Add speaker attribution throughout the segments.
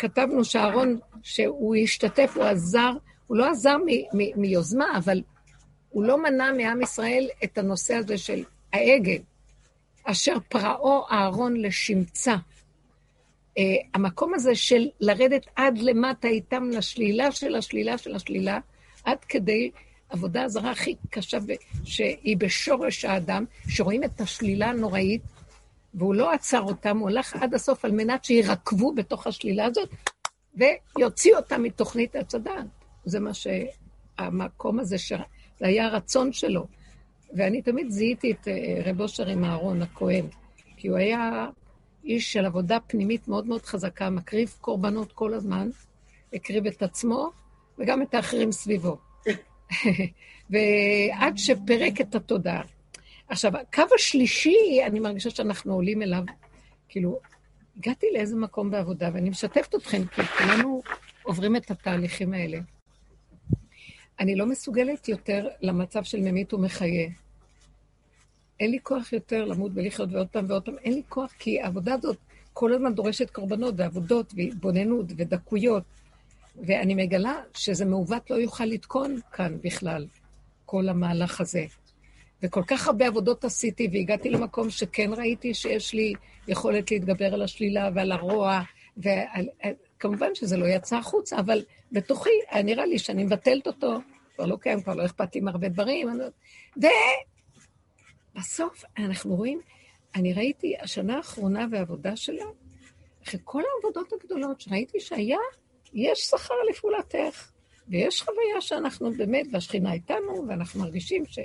Speaker 1: כתבנו שאהרון, שהוא השתתף, הוא עזר, הוא לא עזר מ- מ- מיוזמה, אבל הוא לא מנע מעם ישראל את הנושא הזה של העגל, אשר פרעו אהרון לשמצה. Uh, המקום הזה של לרדת עד למטה איתם לשלילה של השלילה של השלילה, עד כדי עבודה זרה הכי קשה, שהיא בשורש האדם, שרואים את השלילה הנוראית, והוא לא עצר אותם, הוא הלך עד הסוף על מנת שירקבו בתוך השלילה הזאת, ויוציא אותם מתוכנית עץ הדעת. זה מה שהמקום הזה, שזה היה הרצון שלו. ואני תמיד זיהיתי את אה, רב אושר עם אהרון הכהן, כי הוא היה איש של עבודה פנימית מאוד מאוד חזקה, מקריב קורבנות כל הזמן, הקריב את עצמו וגם את האחרים סביבו. ועד שפירק את התודעה. עכשיו, הקו השלישי, אני מרגישה שאנחנו עולים אליו, כאילו, הגעתי לאיזה מקום בעבודה, ואני משתפת אתכם, כי כולנו עוברים את התהליכים האלה. אני לא מסוגלת יותר למצב של ממית ומחיה. אין לי כוח יותר למות ולחיות ועוד פעם ועוד פעם, אין לי כוח, כי העבודה הזאת כל הזמן דורשת קורבנות ועבודות והתבוננות ודקויות, ואני מגלה שזה מעוות לא יוכל לתקון כאן בכלל, כל המהלך הזה. וכל כך הרבה עבודות עשיתי, והגעתי למקום שכן ראיתי שיש לי יכולת להתגבר על השלילה ועל הרוע, וכמובן שזה לא יצא החוצה, אבל בתוכי היה נראה לי שאני מבטלת אותו, כבר לא קיים, כבר לא אכפת לי מהרבה דברים. ובסוף אנחנו רואים, אני ראיתי השנה האחרונה והעבודה שלה, אחרי כל העבודות הגדולות שראיתי שהיה, יש שכר לפעולתך, ויש חוויה שאנחנו באמת, והשכינה איתנו, ואנחנו מרגישים ש...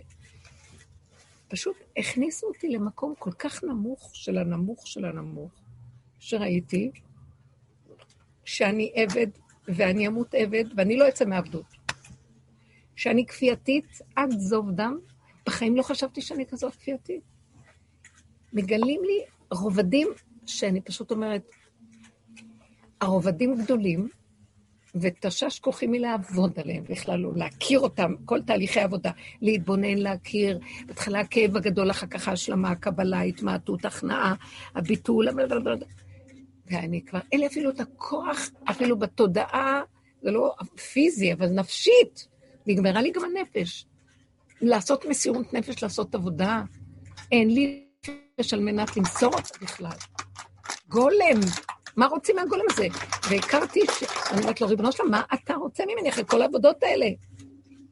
Speaker 1: פשוט הכניסו אותי למקום כל כך נמוך של הנמוך של הנמוך, שראיתי שאני עבד, ואני אמות עבד, ואני לא אצא מעבדות. שאני כפייתית עד זוב דם, בחיים לא חשבתי שאני כזאת כפייתית. מגלים לי רובדים שאני פשוט אומרת, הרובדים גדולים, ותשש כוחי מלעבוד עליהם בכלל לא, להכיר אותם, כל תהליכי עבודה, להתבונן, להכיר, בהתחלה הכאב הגדול, אחר כך ההשלמה, הקבלה, ההתמעטות, הכנעה, הביטול, ואני כבר, אין לי אפילו את הכוח, אפילו בתודעה, זה לא פיזי, אבל נפשית, נגמרה לי גם הנפש. לעשות מסירות נפש, לעשות עבודה, אין לי נפש על מנת למסור אותה בכלל. גולם, מה רוצים מהגולם הזה? והכרתי, ש... אני אומרת לו, ריבונו שלום, מה אתה רוצה ממני אחרי כל העבודות האלה?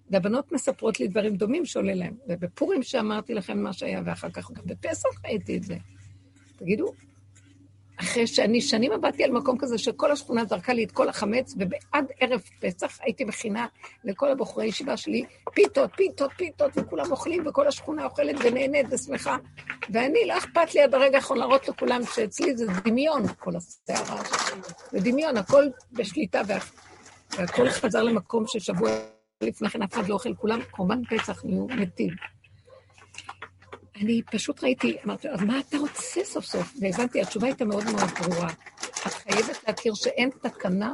Speaker 1: והבנות מספרות לי דברים דומים שעולה להם. ובפורים שאמרתי לכם מה שהיה, ואחר כך גם בפסח ראיתי את זה. תגידו, אחרי שאני שנים עבדתי על מקום כזה שכל השכונה זרקה לי את כל החמץ, ועד ערב פסח הייתי מכינה לכל הבחורי ישיבה שלי פיתות, פיתות, פיתות, וכולם אוכלים, וכל השכונה אוכלת ונהנית ושמחה. ואני, לא אכפת לי עד הרגע האחרון להראות לכולם שאצלי זה דמיון, כל הסערה. זה דמיון, הכל בשליטה, וה... והכל חזר למקום ששבוע לפני כן אף אחד לא אוכל, כולם קורבן פסח נהיו מתים. אני פשוט ראיתי, אמרתי, אז מה אתה רוצה סוף סוף? והבנתי, התשובה הייתה מאוד מאוד ברורה. את חייבת להכיר שאין תקנה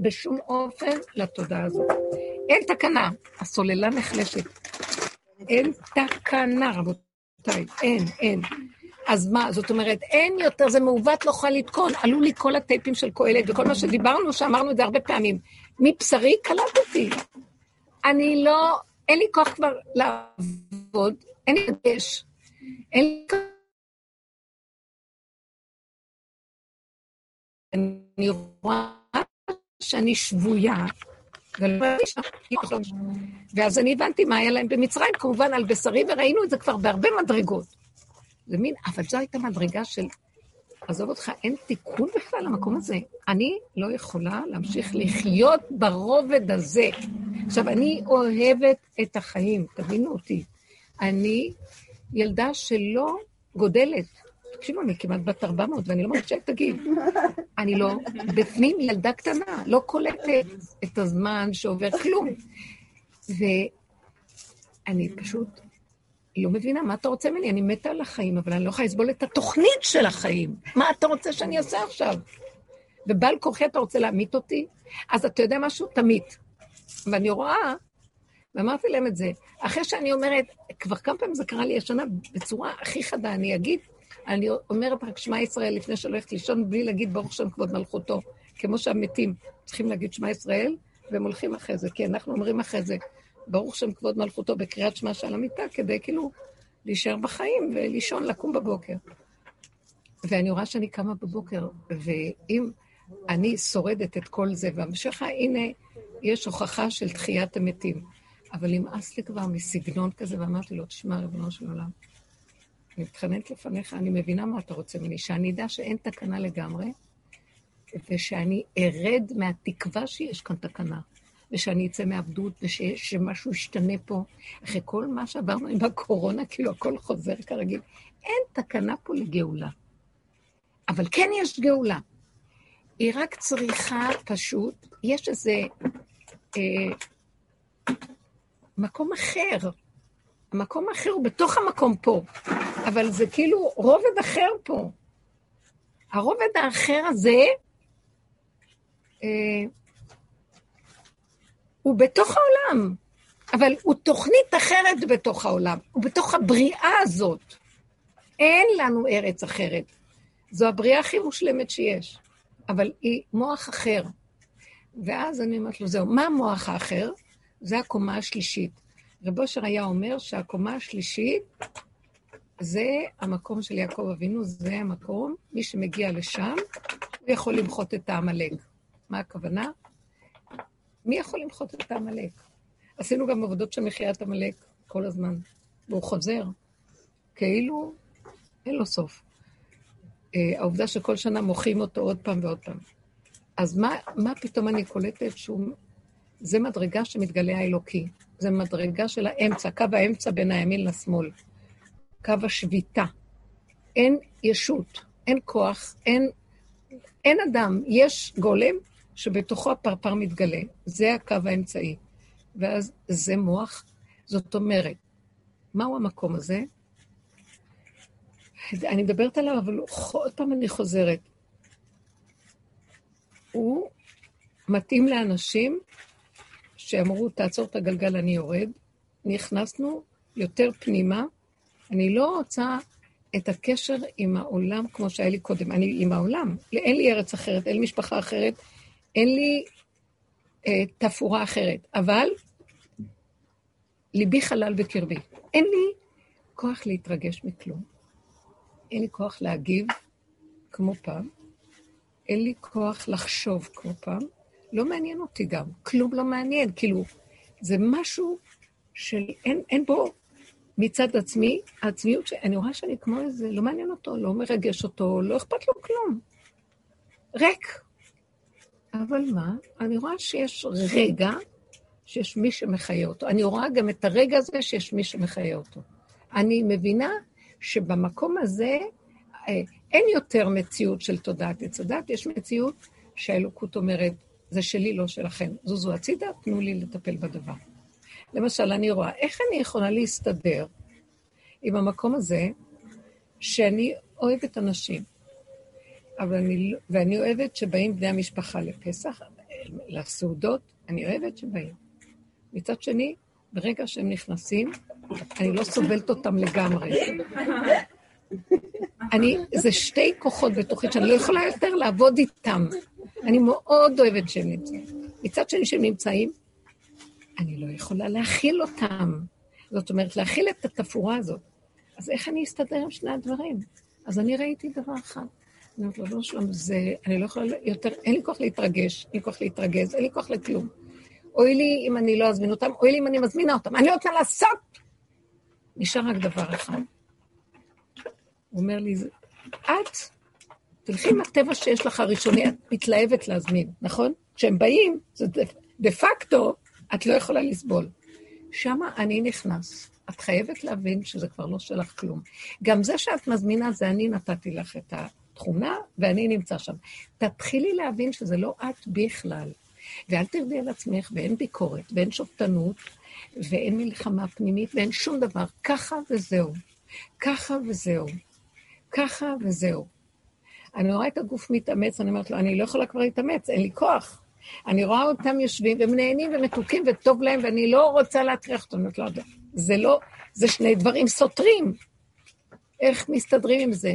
Speaker 1: בשום אופן לתודעה הזאת. אין תקנה, הסוללה נחלשת. אין תקנה, רבותיי, אין, אין. אז מה, זאת אומרת, אין יותר, זה מעוות, לא יכול לתקון. עלו לי כל הטייפים של קהלת וכל מה שדיברנו, שאמרנו את זה הרבה פעמים. מבשרי קלטתי. אני לא, אין לי כוח כבר לעבוד, אין לי דגש. אין לי אני רואה שאני שבויה, ואז אני הבנתי מה היה להם במצרים, כמובן על בשרי, וראינו את זה כבר בהרבה מדרגות. זה מין, אבל זו הייתה מדרגה של, עזוב אותך, אין תיקון בכלל למקום הזה. אני לא יכולה להמשיך לחיות ברובד הזה. עכשיו, אני אוהבת את החיים, תבינו אותי. אני ילדה שלא גודלת. תקשיבו, אני כמעט בת 400, ואני לא מרגישה את הגיל. אני לא, בפנים ילדה קטנה, לא קולטת את הזמן שעובר כלום. ואני פשוט לא מבינה, מה אתה רוצה ממני? אני מתה על החיים, אבל אני לא יכולה לסבול את התוכנית של החיים. מה אתה רוצה שאני אעשה עכשיו? ובעל כורחי אתה רוצה להמית אותי? אז אתה יודע משהו? תמית. ואני רואה ואמרתי להם את זה. אחרי שאני אומרת, כבר כמה פעמים זה קרה לי השנה בצורה הכי חדה, אני אגיד, אני אומרת רק שמע ישראל לפני שאני הולכת לישון, בלי להגיד ברוך שם כבוד מלכותו. כמו שהמתים צריכים להגיד שמע ישראל, והם הולכים אחרי זה, כי אנחנו אומרים אחרי זה, ברוך שם כבוד מלכותו בקריאת שמע של המיטה, כדי כאילו להישאר בחיים ולישון, לקום בבוקר. ואני רואה שאני קמה בבוקר, ואם אני שורדת את כל זה, והמשכה, הנה, יש הוכחה של תחיית המתים. אבל נמאס לי כבר מסגנון כזה, ואמרתי לו, תשמע, ריבונו של עולם, אני מתחננת לפניך, אני מבינה מה אתה רוצה ממני, שאני אדע שאין תקנה לגמרי, ושאני ארד מהתקווה שיש כאן תקנה, ושאני אצא מעבדות, ושמשהו ישתנה פה. אחרי כל מה שעברנו עם הקורונה, כאילו הכל חוזר כרגיל. אין תקנה פה לגאולה. אבל כן יש גאולה. היא רק צריכה פשוט, יש איזה אה, מקום אחר. המקום האחר הוא בתוך המקום פה, אבל זה כאילו רובד אחר פה. הרובד האחר הזה, אה, הוא בתוך העולם, אבל הוא תוכנית אחרת בתוך העולם, הוא בתוך הבריאה הזאת. אין לנו ארץ אחרת. זו הבריאה הכי מושלמת שיש, אבל היא מוח אחר. ואז אני אומרת לו, זהו, מה המוח האחר? זה הקומה השלישית. רב אושר היה אומר שהקומה השלישית זה המקום של יעקב אבינו, זה המקום, מי שמגיע לשם, הוא יכול למחות את העמלק. מה הכוונה? מי יכול למחות את העמלק? עשינו גם עבודות של מחיית עמלק כל הזמן, והוא חוזר, כאילו אין לו סוף. אה, העובדה שכל שנה מוחים אותו עוד פעם ועוד פעם. אז מה, מה פתאום אני קולטת שהוא... זה מדרגה שמתגלה האלוקי. זה מדרגה של האמצע, קו האמצע בין הימין לשמאל. קו השביתה. אין ישות, אין כוח, אין, אין אדם. יש גולם שבתוכו הפרפר מתגלה. זה הקו האמצעי. ואז זה מוח. זאת אומרת, מהו המקום הזה? אני מדברת עליו, אבל עוד פעם אני חוזרת. הוא מתאים לאנשים שאמרו, תעצור את הגלגל, אני יורד. נכנסנו יותר פנימה. אני לא רוצה את הקשר עם העולם כמו שהיה לי קודם. אני עם העולם. אין לי ארץ אחרת, אין לי משפחה אחרת, אין לי אה, תפאורה אחרת. אבל ליבי חלל בקרבי. אין לי כוח להתרגש מכלום. אין לי כוח להגיב כמו פעם. אין לי כוח לחשוב כמו פעם. לא מעניין אותי גם, כלום לא מעניין, כאילו, זה משהו של, אין, אין בו מצד עצמי, העצמיות, שאני רואה שאני כמו איזה, לא מעניין אותו, לא מרגש אותו, לא אכפת לו כלום. ריק. אבל מה? אני רואה שיש רגע שיש מי שמחיה אותו. אני רואה גם את הרגע הזה שיש מי שמחיה אותו. אני מבינה שבמקום הזה אה, אין יותר מציאות של תודעת עץ הדת, יש מציאות שהאלוקות אומרת, זה שלי, לא שלכם. זוזו הצידה, תנו לי לטפל בדבר. למשל, אני רואה, איך אני יכולה להסתדר עם המקום הזה שאני אוהבת אנשים, אני, לא, ואני אוהבת שבאים בני המשפחה לפסח, לסעודות, אני אוהבת שבאים. מצד שני, ברגע שהם נכנסים, אני לא סובלת אותם לגמרי. אני, זה שתי כוחות בתוכי שאני לא יכולה יותר לעבוד איתם. אני מאוד אוהבת שהם נמצאים. מצד שני שהם נמצאים, אני לא יכולה להכיל אותם. זאת אומרת, להכיל את התפאורה הזאת. אז איך אני אסתדר עם שני הדברים? אז אני ראיתי דבר אחד. אני אומרת לו, לא שלום, זה, אני לא יכולה יותר, אין לי כוח להתרגש, אין לי כוח להתרגז, אין לי כוח לכלום. אוי לי אם אני לא אזמין אותם, אוי לי אם אני מזמינה אותם. אני רוצה לעשות! נשאר רק דבר אחד. הוא אומר לי, את תלכי עם הטבע שיש לך הראשוני, את מתלהבת להזמין, נכון? כשהם באים, זה דה פקטו, את לא יכולה לסבול. שמה אני נכנס. את חייבת להבין שזה כבר לא שלך כלום. גם זה שאת מזמינה, זה אני נתתי לך את התכונה, ואני נמצא שם. תתחילי להבין שזה לא את בכלל. ואל תרדי על עצמך, ואין ביקורת, ואין שופטנות, ואין מלחמה פנימית, ואין שום דבר. ככה וזהו. ככה וזהו. ככה וזהו. אני רואה את הגוף מתאמץ, אני אומרת לו, אני לא יכולה כבר להתאמץ, אין לי כוח. אני רואה אותם יושבים והם נהנים ומתוקים וטוב להם, ואני לא רוצה להטריח אותם. לא יודעת, זה לא, זה שני דברים סותרים. איך מסתדרים עם זה?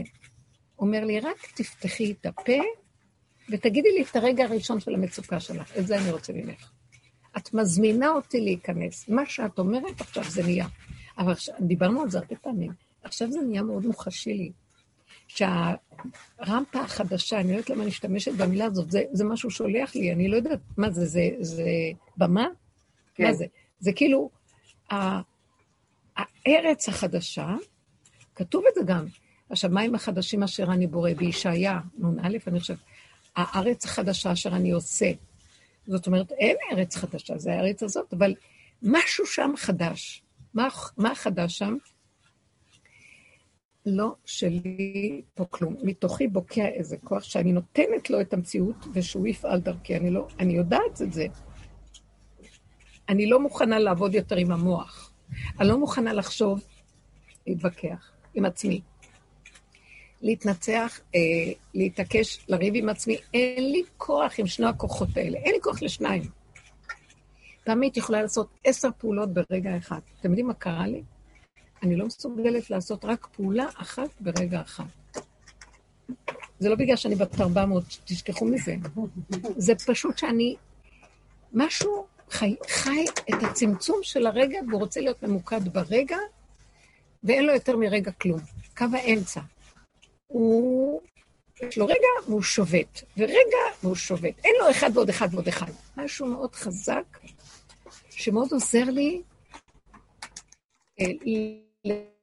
Speaker 1: אומר לי, רק תפתחי את הפה ותגידי לי את הרגע הראשון של המצוקה שלך, את זה אני רוצה ממך. את מזמינה אותי להיכנס. מה שאת אומרת עכשיו זה נהיה. אבל דיברנו על זה הרבה פעמים. עכשיו זה נהיה מאוד מוחשי לי. שהרמפה החדשה, אני לא יודעת למה אני משתמשת במילה הזאת, זה, זה משהו שולח לי, אני לא יודעת, מה זה, זה, זה במה? כן. מה זה? זה כאילו, הארץ החדשה, כתוב את זה גם, השמיים החדשים אשר אני בורא, בישעיה, נ"א, אני חושבת, הארץ החדשה אשר אני עושה. זאת אומרת, אין ארץ חדשה, זה הארץ הזאת, אבל משהו שם חדש. מה, מה חדש שם? לא שלי פה כלום. מתוכי בוקע איזה כוח שאני נותנת לו את המציאות ושהוא יפעל דרכי. אני לא, אני יודעת את זה. אני לא מוכנה לעבוד יותר עם המוח. אני לא מוכנה לחשוב, להתווכח עם עצמי. להתנצח, אה, להתעקש, לריב עם עצמי. אין לי כוח עם שני הכוחות האלה. אין לי כוח לשניים. הייתי יכולה לעשות עשר פעולות ברגע אחד. אתם יודעים מה קרה לי? אני לא מסוגלת לעשות רק פעולה אחת ברגע אחד. זה לא בגלל שאני בת 400, תשכחו מזה. זה פשוט שאני... משהו חי, חי את הצמצום של הרגע, והוא רוצה להיות ממוקד ברגע, ואין לו יותר מרגע כלום. קו האמצע. הוא... יש לו רגע והוא שובת, ורגע והוא שובת. אין לו אחד ועוד אחד ועוד אחד. משהו מאוד חזק, שמאוד עוזר לי אה,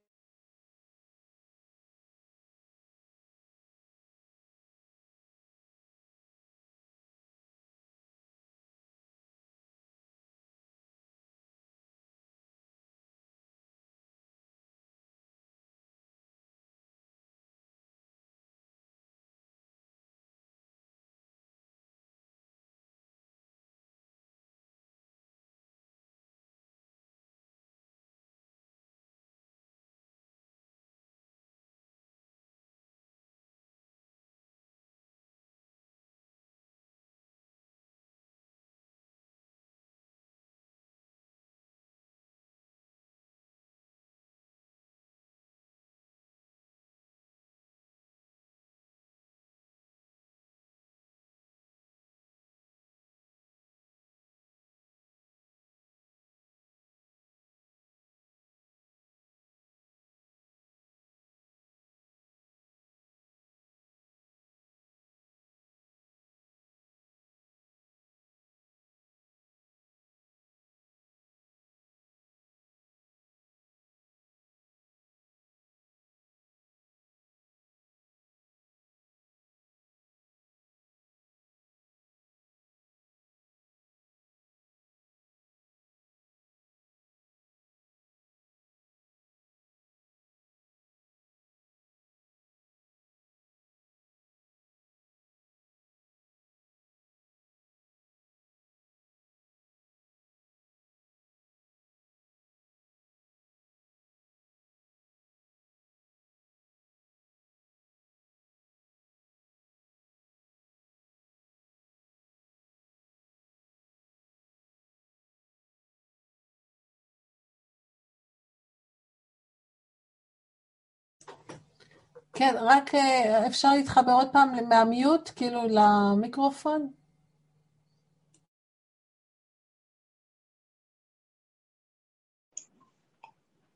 Speaker 2: כן, רק אה, אפשר להתחבר עוד פעם מהמיוט, כאילו למיקרופון?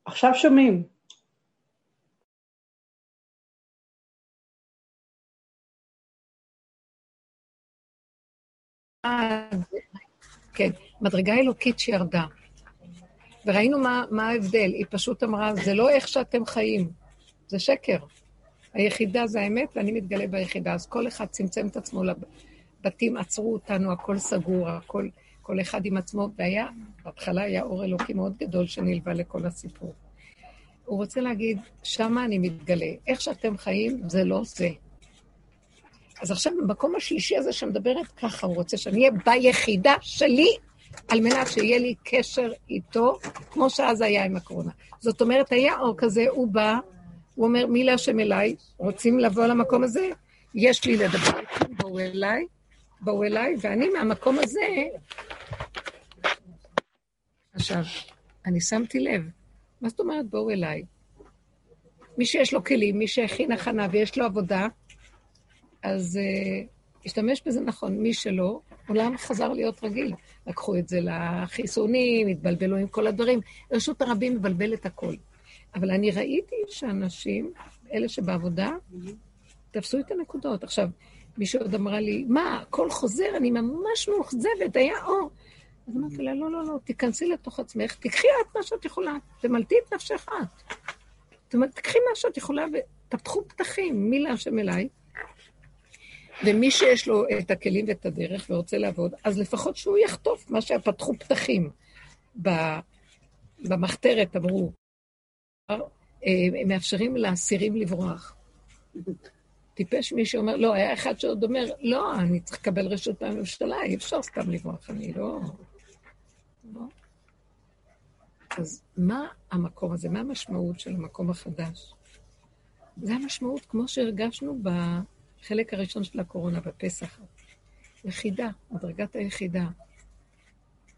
Speaker 3: עכשיו שומעים.
Speaker 1: כן, מדרגה אלוקית שירדה. וראינו מה, מה ההבדל, היא פשוט אמרה, זה לא איך שאתם חיים, זה שקר. היחידה זה האמת, ואני מתגלה ביחידה. אז כל אחד צמצם את עצמו לבתים, עצרו אותנו, הכל סגור, הכל, כל אחד עם עצמו, והיה, בהתחלה היה אור אלוקי מאוד גדול שנלווה לכל הסיפור. הוא רוצה להגיד, שמה אני מתגלה. איך שאתם חיים, זה לא זה. אז עכשיו, במקום השלישי הזה שמדברת ככה, הוא רוצה שאני אהיה ביחידה שלי, על מנת שיהיה לי קשר איתו, כמו שאז היה עם הקורונה. זאת אומרת, היה אור כזה, הוא בא, הוא אומר, מי להשם אליי? רוצים לבוא למקום הזה? יש לי לדבר איתכם, בואו אליי, בואו אליי, ואני מהמקום הזה... עכשיו, אני שמתי לב, מה זאת אומרת בואו אליי? מי שיש לו כלים, מי שהכין הכנה ויש לו עבודה, אז uh, השתמש בזה נכון, מי שלא, עולם חזר להיות רגיל. לקחו את זה לחיסונים, התבלבלו עם כל הדברים. רשות הרבים מבלבלת הכל. אבל אני ראיתי שאנשים, אלה שבעבודה, תפסו את הנקודות. עכשיו, מישהו עוד אמרה לי, מה, הכל חוזר, אני ממש מאוכזבת, היה אור. אז אמרתי לה, לא, לא, לא, תיכנסי לתוך עצמך, תקחי את מה שאת יכולה, תמלטי את נפשך את. תקחי מה שאת יכולה ופתחו פתחים, מי להשם אליי. ומי שיש לו את הכלים ואת הדרך ורוצה לעבוד, אז לפחות שהוא יחטוף מה שפתחו פתחים. במחתרת אמרו, מאפשרים לאסירים לברוח. טיפש מי שאומר, לא, היה אחד שעוד אומר, לא, אני צריך לקבל רשות מהממשלה, אי אפשר סתם לברוח, אני לא... לא. אז מה המקום הזה? מה המשמעות של המקום החדש? זה המשמעות, כמו שהרגשנו בחלק הראשון של הקורונה, בפסח. יחידה, מדרגת היחידה.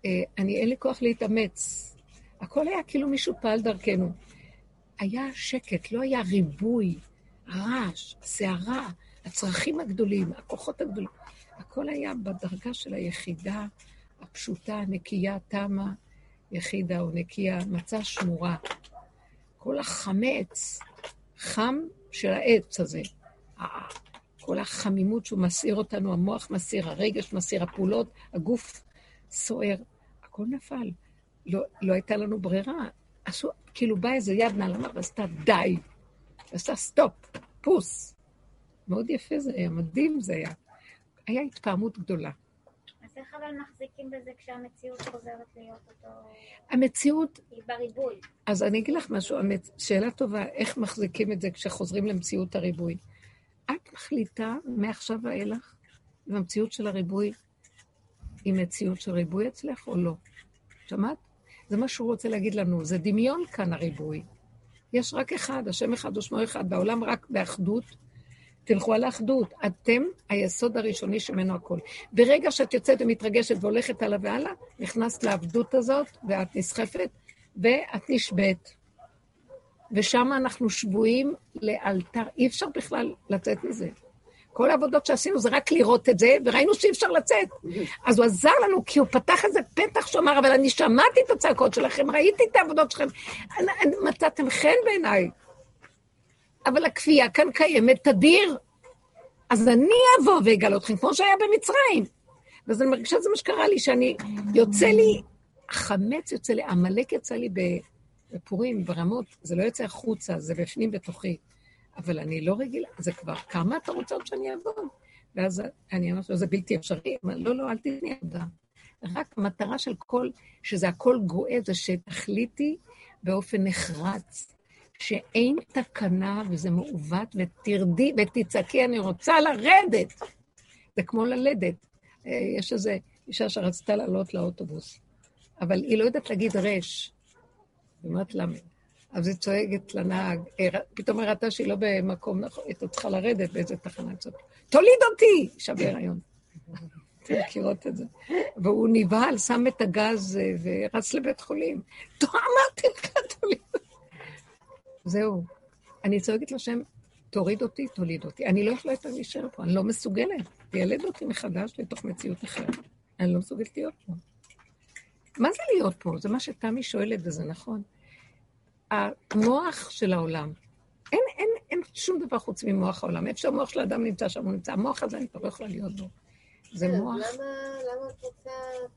Speaker 1: אה, אני, אין לי כוח להתאמץ. הכל היה כאילו מישהו פעל דרכנו. היה שקט, לא היה ריבוי, הרעש, הסערה, הצרכים הגדולים, הכוחות הגדולים. הכל היה בדרגה של היחידה הפשוטה, נקייה, תמה, יחידה או נקייה, מצה שמורה. כל החמץ, חם של העץ הזה. כל החמימות שהוא מסעיר אותנו, המוח מסעיר, הרגש מסעיר, הפעולות, הגוף סוער. הכל נפל. לא, לא הייתה לנו ברירה. עשו, כאילו באה איזה יד נעלמה ועשתה די. ועשתה סטופ, פוס. מאוד יפה זה היה, מדהים זה היה. היה התפעמות גדולה.
Speaker 4: אז איך אבל מחזיקים בזה כשהמציאות חוזרת להיות אותו...
Speaker 1: המציאות...
Speaker 4: היא בריבוי.
Speaker 1: אז אני אגיד לך משהו, שאלה טובה, איך מחזיקים את זה כשחוזרים למציאות הריבוי? את מחליטה מעכשיו ואילך אם המציאות של הריבוי היא מציאות של ריבוי אצלך או לא. שמעת? זה מה שהוא רוצה להגיד לנו, זה דמיון כאן הריבוי. יש רק אחד, השם אחד ושמו אחד, בעולם רק באחדות. תלכו על האחדות. אתם היסוד הראשוני שממנו הכול. ברגע שאת יוצאת ומתרגשת והולכת הלאה והלאה, נכנסת לעבדות הזאת, ואת נסחפת, ואת נשבית. ושם אנחנו שבויים לאלתר. אי אפשר בכלל לצאת מזה. כל העבודות שעשינו זה רק לראות את זה, וראינו שאי אפשר לצאת. אז הוא עזר לנו, כי הוא פתח איזה פתח שאמר, אבל אני שמעתי את הצעקות שלכם, ראיתי את העבודות שלכם, מצאתם חן בעיניי. אבל הכפייה כאן קיימת תדיר. אז אני אבוא ואגל אתכם, כמו שהיה במצרים. ואז אני מרגישה שזה מה שקרה לי, שאני, יוצא לי, החמץ יוצא לי, עמלק יצא לי בפורים, ברמות, זה לא יוצא החוצה, זה בפנים בתוכי. אבל אני לא רגילה, זה כבר, כמה אתה רוצה עוד שאני אעבוד? ואז אני אמרתי לו, זה בלתי אפשרי. לא, לא, אל תתני עבודה. רק המטרה של כל, שזה הכל גואה, זה שתחליטי באופן נחרץ, שאין תקנה וזה מעוות, ותרדי ותצעקי, אני רוצה לרדת. זה כמו ללדת. אה, יש איזו אישה שרצתה לעלות לאוטובוס, אבל היא לא יודעת להגיד רש. היא אומרת למה? אז היא צועקת לנהג, אה, פתאום הראתה שהיא לא במקום נכון, הייתה צריכה לרדת באיזה תחנה קצת. תוליד אותי! אישה בהיריון. אתם מכירות את זה. והוא נבהל, שם את הגז אה, ורץ לבית חולים. אמרתי לך, תוליד אותי. זהו. אני צועקת לשם, תוריד אותי, תוליד אותי. אני לא יכולה יותר להישאר פה, אני לא מסוגלת. תיילד אותי מחדש לתוך מציאות אחרת. אני לא מסוגלת להיות פה. מה זה להיות פה? זה מה שתמי שואלת, וזה נכון. המוח של העולם, אין, אין, אין שום דבר חוץ ממוח העולם. איפה שהמוח של האדם נמצא, שם הוא נמצא. המוח הזה, אני כבר לא יכולה להיות בו. זה
Speaker 2: כן,
Speaker 1: מוח...
Speaker 2: למה, למה את רוצה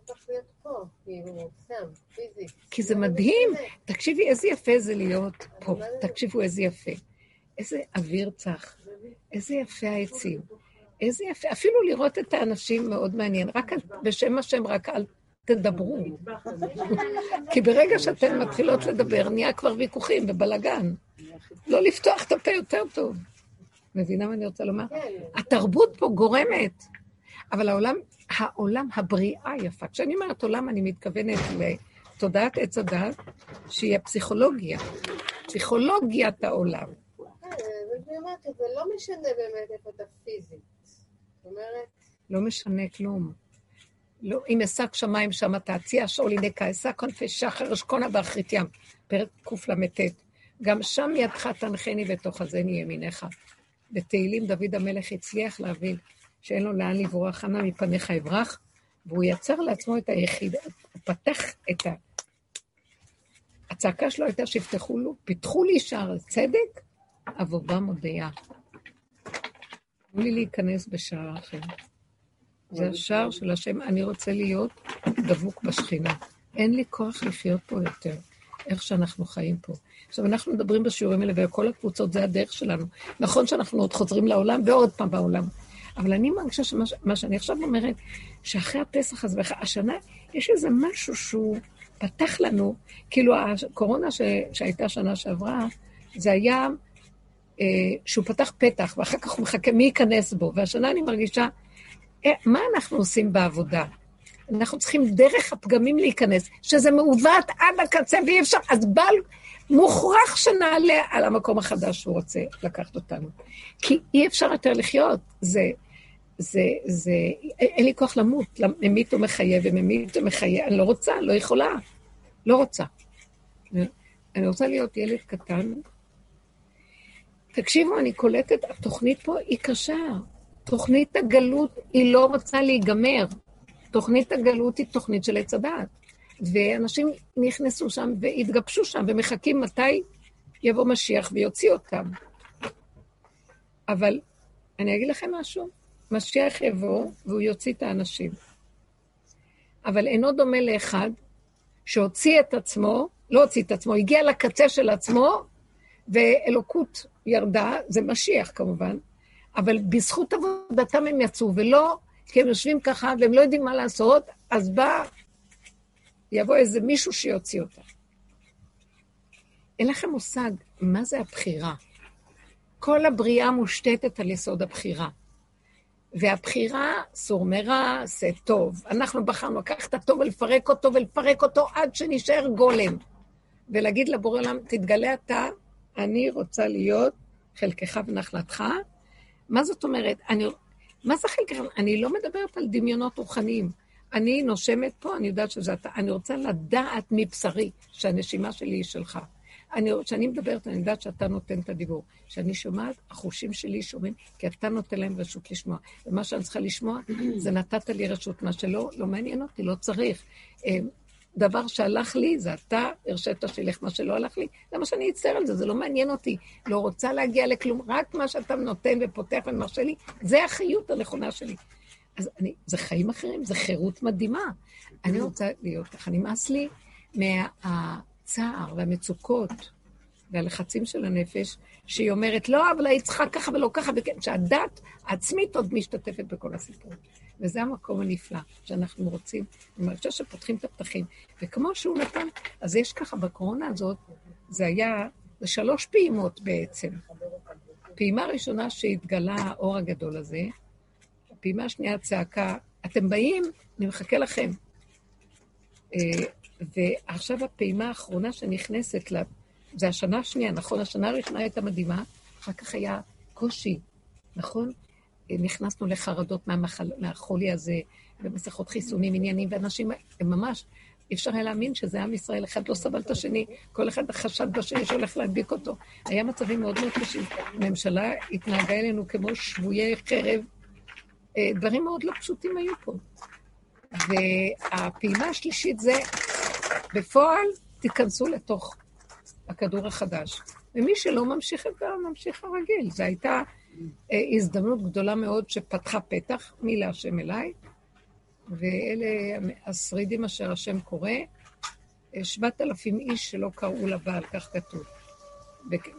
Speaker 2: כל כך להיות פה? כאילו, סתם, פיזית.
Speaker 1: כי זה מדהים. תקשיבי, איזה יפה זה להיות פה. תקשיבו, איזה יפה. איזה אוויר צח. איזה יפה העצים. איזה יפה. אפילו לראות את האנשים מאוד מעניין. רק בשם השם, רק אל תדברו. כי ברגע שאתן מתחילות לדבר, נהיה כבר ויכוחים ובלאגן. לא לפתוח את הפה יותר טוב. מבינה מה אני רוצה לומר? התרבות פה גורמת, אבל העולם, העולם, הבריאה יפה. כשאני אומרת עולם, אני מתכוונת לתודעת עץ הדת, שהיא הפסיכולוגיה. פסיכולוגיית העולם.
Speaker 2: כן, ואני אומרת, זה לא משנה באמת איפה אתה פיזית. זאת אומרת,
Speaker 1: לא משנה כלום. לא, אם אשק שמיים שם תעציע שאול הנה כאשא כנפי שחר אשכונה באחרית ים. פרק קל"ט. גם שם ידך תנחני ותאחזני ימיניך. בתהילים דוד המלך הצליח להבין שאין לו לאן לברוח, אנא מפניך אברח, והוא יצר לעצמו את היחידה, הוא פתח את ה... הצעקה שלו הייתה שיפתחו לו, פיתחו לי שער צדק, עבודה מודיעה. תנו לי להיכנס בשער אחר. זה השער של השם, אני רוצה להיות דבוק בשכינה. אין לי כוח לחיות פה יותר, איך שאנחנו חיים פה. עכשיו, אנחנו מדברים בשיעורים האלה, וכל הקבוצות, זה הדרך שלנו. נכון שאנחנו עוד חוזרים לעולם, ועוד פעם בעולם. אבל אני מרגישה שמה שאני עכשיו אומרת, שאחרי הפסח הזה, השנה, יש איזה משהו שהוא פתח לנו, כאילו הקורונה ש, שהייתה שנה שעברה, זה היה אה, שהוא פתח פתח, ואחר כך הוא מחכה מי ייכנס בו. והשנה אני מרגישה, מה אנחנו עושים בעבודה? אנחנו צריכים דרך הפגמים להיכנס, שזה מעוות עד הקצה ואי אפשר, אז בל מוכרח שנעלה על המקום החדש שהוא רוצה לקחת אותנו. כי אי אפשר יותר לחיות. זה, זה, זה, אין לי כוח למות. ממית הוא מחיה וממית הוא מחיה. אני לא רוצה, לא יכולה. לא רוצה. אני רוצה להיות ילד קטן. תקשיבו, אני קולטת, התוכנית פה היא קשה. תוכנית הגלות היא לא רוצה להיגמר. תוכנית הגלות היא תוכנית של עץ הדעת. ואנשים נכנסו שם והתגבשו שם ומחכים מתי יבוא משיח ויוציא אותם. אבל אני אגיד לכם משהו, משיח יבוא והוא יוציא את האנשים. אבל אינו דומה לאחד שהוציא את עצמו, לא הוציא את עצמו, הגיע לקצה של עצמו, ואלוקות ירדה, זה משיח כמובן, אבל בזכות עבודתם הם יצאו, ולא כי הם יושבים ככה והם לא יודעים מה לעשות, אז בא, יבוא איזה מישהו שיוציא אותם. אין לכם מושג מה זה הבחירה. כל הבריאה מושתתת על יסוד הבחירה. והבחירה, סור מרע, עשה טוב. אנחנו בחרנו לקחת את הטוב ולפרק אותו ולפרק אותו עד שנשאר גולם. ולהגיד לבורא עולם, תתגלה אתה, אני רוצה להיות חלקך ונחלתך. מה זאת אומרת? אני, מה זה חלקך? אני לא מדברת על דמיונות רוחניים. אני נושמת פה, אני יודעת שזה אתה. אני רוצה לדעת מבשרי שהנשימה שלי היא שלך. כשאני מדברת, אני יודעת שאתה נותן את הדיבור. כשאני שומעת, החושים שלי שומעים, כי אתה נותן להם רשות לשמוע. ומה שאני צריכה לשמוע, זה נתת לי רשות. מה שלא, לא מעניין אותי, לא צריך. דבר שהלך לי, זה אתה הרשית שילך, מה שלא הלך לי, למה שאני אצטער על זה? זה לא מעניין אותי. לא רוצה להגיע לכלום, רק מה שאתה נותן ופותח ומרשה לי, זה החיות הנכונה שלי. אז אני, זה חיים אחרים, זה חירות מדהימה. אני רוצה להיות ככה, נמאס לי מה... הצער והמצוקות והלחצים של הנפש, שהיא אומרת, לא, אבל היית צריכה ככה ולא ככה, וכן, שהדת העצמית עוד משתתפת בכל הסיפור. וזה המקום הנפלא שאנחנו רוצים. אני מרגישה שפותחים את הפתחים. וכמו שהוא נתן, אז יש ככה, בקורונה הזאת, זה היה, זה שלוש פעימות בעצם. פעימה ראשונה שהתגלה האור הגדול הזה, הפעימה השנייה צעקה, אתם באים, אני מחכה לכם. אה, ועכשיו הפעימה האחרונה שנכנסת, לה, זה השנה השנייה, נכון? השנה הראשונה הייתה מדהימה, אחר כך היה קושי, נכון? נכנסנו לחרדות מהמחל, מהחולי הזה, ומסכות חיסונים, עניינים, ואנשים, ממש, אי אפשר היה להאמין שזה עם ישראל, אחד לא סבל את השני, כל אחד חשד בשני שהולך להדביק אותו. היה מצבים מאוד מאוד קשים. הממשלה התנהגה אלינו כמו שבויי חרב, אה, דברים מאוד לא פשוטים היו פה. והפעימה השלישית זה בפועל תיכנסו לתוך הכדור החדש. ומי שלא ממשיך את זה, ממשיך הרגיל. זו הייתה הזדמנות גדולה מאוד שפתחה פתח, מי להשם אליי, ואלה השרידים אשר השם קורא, אה, שבעת אלפים איש שלא קראו לבעל, כך כתוב,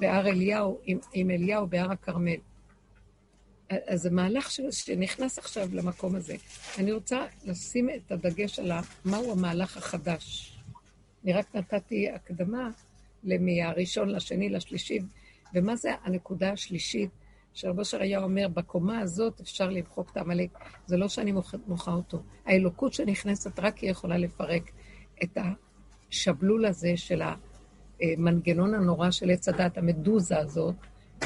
Speaker 1: בהר אליהו, עם, עם אליהו בהר הכרמל. אז זה מהלך שנכנס עכשיו למקום הזה. אני רוצה לשים את הדגש על מהו המהלך החדש. אני רק נתתי הקדמה מהראשון לשני לשלישי, ומה זה הנקודה השלישית, שרב היה אומר, בקומה הזאת אפשר למחוק את העמלק. זה לא שאני מוחה אותו. האלוקות שנכנסת רק היא יכולה לפרק את השבלול הזה של המנגנון הנורא של עץ הדת, המדוזה הזאת,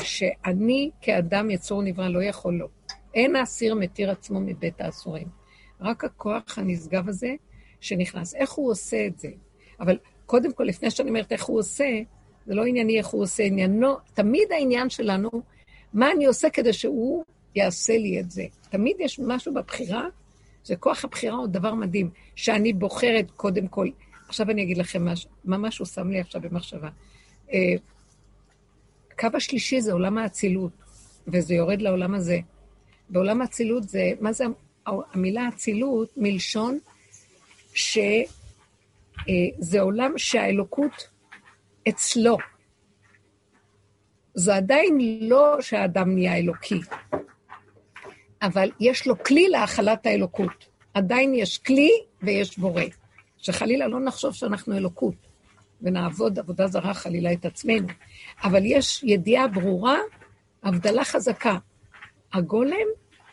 Speaker 1: שאני כאדם יצור נברא לא יכול לו. אין האסיר מתיר עצמו מבית האסורים. רק הכוח הנשגב הזה שנכנס. איך הוא עושה את זה? אבל קודם כל, לפני שאני אומרת איך הוא עושה, זה לא ענייני איך הוא עושה, עניינו, תמיד העניין שלנו, מה אני עושה כדי שהוא יעשה לי את זה. תמיד יש משהו בבחירה, זה כוח הבחירה הוא דבר מדהים, שאני בוחרת קודם כל. עכשיו אני אגיד לכם משהו, מה משהו שם לי עכשיו במחשבה. אה, קו השלישי זה עולם האצילות, וזה יורד לעולם הזה. בעולם האצילות זה, מה זה המילה אצילות? מלשון שזה אה, עולם שהאלוקות אצלו. זה עדיין לא שהאדם נהיה אלוקי, אבל יש לו כלי להכלת האלוקות. עדיין יש כלי ויש בורא. שחלילה לא נחשוב שאנחנו אלוקות, ונעבוד עבודה זרה חלילה את עצמנו. אבל יש ידיעה ברורה, הבדלה חזקה. הגולם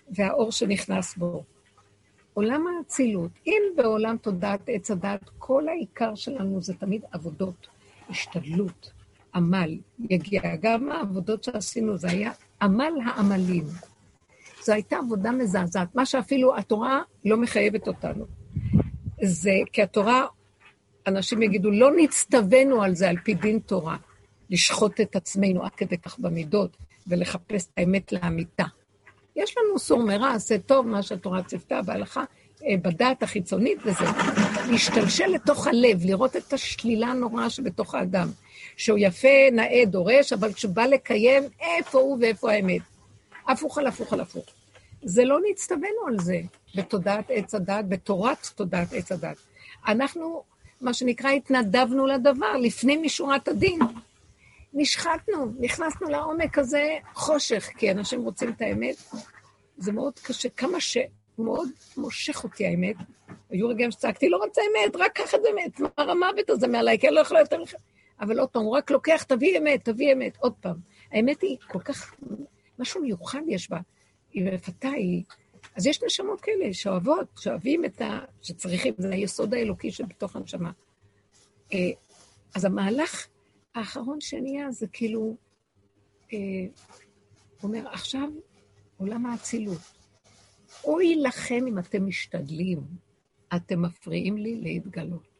Speaker 1: והאור שנכנס בו. עולם האצילות, אם בעולם תודעת עץ הדת, כל העיקר שלנו זה תמיד עבודות, השתדלות, עמל. יגיע גם העבודות שעשינו, זה היה עמל העמלים. זו הייתה עבודה מזעזעת, מה שאפילו התורה לא מחייבת אותנו. זה כי התורה, אנשים יגידו, לא נצטווינו על זה על פי דין תורה, לשחוט את עצמנו עד כדי כך במידות ולחפש את האמת לאמיתה. יש לנו סור מרע, עשה טוב, מה שהתורה ציוותה בהלכה, אה, בדעת החיצונית וזה. להשתלשל לתוך הלב, לראות את השלילה הנוראה שבתוך האדם. שהוא יפה, נאה, דורש, אבל כשהוא בא לקיים, איפה הוא ואיפה האמת. הפוך על הפוך על הפוך. זה לא נצטווינו על זה בתודעת עץ הדת, בתורת תודעת עץ הדת. אנחנו, מה שנקרא, התנדבנו לדבר לפנים משורת הדין. נשחטנו, נכנסנו לעומק הזה חושך, כי אנשים רוצים את האמת. זה מאוד קשה, כמה שמאוד מושך אותי האמת. היו רגעים שצעקתי, לא רוצה אמת, רק קח את זה אמת, מה המוות הזה מעליי, כי אני לא יכולה יותר לך. אבל עוד פעם, הוא רק לוקח, תביא אמת, תביא אמת, עוד פעם. האמת היא כל כך, משהו מיוחד יש בה. היא מפתה, היא... אז יש נשמות כאלה שאוהבות, שאוהבים את ה... שצריכים, זה היסוד האלוקי שבתוך הנשמה. אה, אז המהלך האחרון שנהיה זה כאילו, אה, אומר, עכשיו עולם האצילות. אוי לכם אם אתם משתדלים, אתם מפריעים לי להתגלות.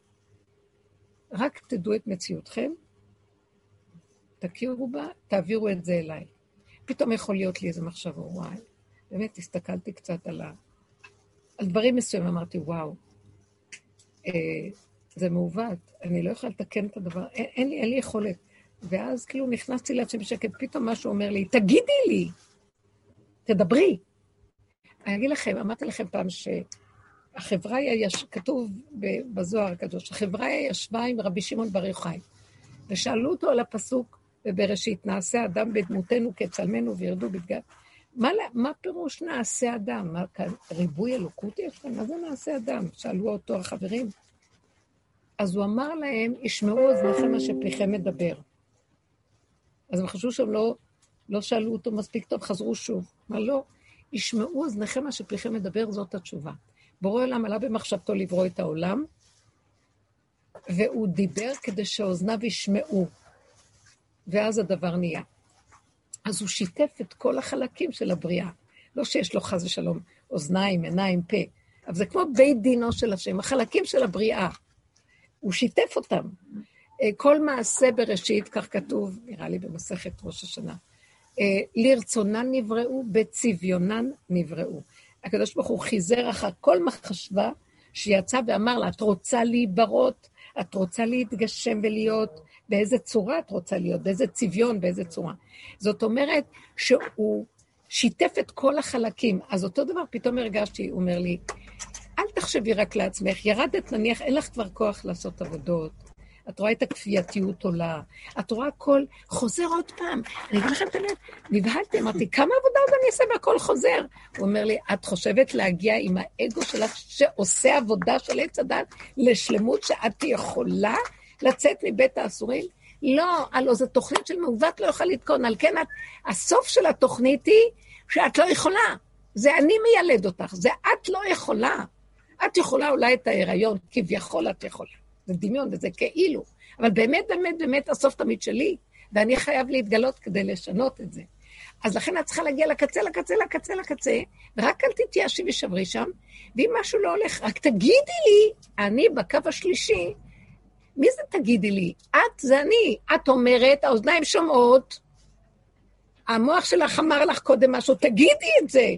Speaker 1: רק תדעו את מציאותכם, תכירו בה, תעבירו את זה אליי. פתאום יכול להיות לי איזה מחשבה, וואי, באמת הסתכלתי קצת על, ה... על דברים מסוימים, אמרתי, וואו, אה, זה מעוות, אני לא יכולה לתקן את הדבר, אין, אין לי, אין לי יכולת. ואז כאילו נכנסתי לעצמי בשקט, פתאום משהו אומר לי, תגידי לי, תדברי. אני אגיד לכם, אמרתי לכם פעם שהחברה, יש, כתוב בזוהר הקדוש, החברה ישבה עם רבי שמעון בר יוחאי, ושאלו אותו על הפסוק בבראשית, נעשה אדם בדמותנו כצלמנו וירדו בדגת. מה, מה פירוש נעשה אדם? מה ריבוי אלוקות יש כאן? מה זה נעשה אדם? שאלו אותו החברים. אז הוא אמר להם, ישמעו אוזניכם מה שפיכם מדבר. אז הם חשבו שהם לא, לא שאלו אותו מספיק טוב, חזרו שוב. מה לא? ישמעו אוזניכם מה שפיכם מדבר, זאת התשובה. בורא עולם עלה במחשבתו לברוא את העולם, והוא דיבר כדי שאוזניו ישמעו, ואז הדבר נהיה. אז הוא שיתף את כל החלקים של הבריאה. לא שיש לו חס ושלום אוזניים, עיניים, פה, אבל זה כמו בית דינו של השם, החלקים של הבריאה. הוא שיתף אותם. אה, כל מעשה בראשית, כך כתוב, נראה לי במסכת ראש השנה, אה, לרצונן נבראו, בצביונן נבראו. הקדוש ברוך הוא חיזר אחר כל מחשבה שיצא ואמר לה, את רוצה להיברות? את רוצה להתגשם ולהיות? באיזה צורה את רוצה להיות? באיזה צביון? באיזה צורה? זאת אומרת שהוא שיתף את כל החלקים. אז אותו דבר פתאום הרגשתי, הוא אומר לי, אל תחשבי רק לעצמך, ירדת נניח, אין לך כבר כוח לעשות עבודות. את רואה את הכפייתיות עולה, את רואה הכל חוזר עוד פעם. אני אגיד לכם את האמת, נבהלתי, אמרתי, כמה עבודה עוד אני אעשה והכל חוזר? הוא אומר לי, את חושבת להגיע עם האגו שלך שעושה עבודה של עץ הדת לשלמות שאת יכולה לצאת מבית האסורים? לא, הלוא זו תוכנית של מעוות לא יכולה לתקון, על כן את, הסוף של התוכנית היא שאת לא יכולה. זה אני מיילד אותך, זה את לא יכולה. את יכולה אולי את ההיריון, כביכול את יכולה. זה דמיון וזה כאילו. אבל באמת, באמת, באמת, הסוף תמיד שלי, ואני חייב להתגלות כדי לשנות את זה. אז לכן את צריכה להגיע לקצה, לקצה, לקצה, לקצה, ורק אל תתייאשי ושברי שם, ואם משהו לא הולך, רק תגידי לי, אני בקו השלישי, מי זה תגידי לי? את זה אני. את אומרת, האוזניים שומעות, המוח שלך אמר לך קודם משהו, תגידי את זה.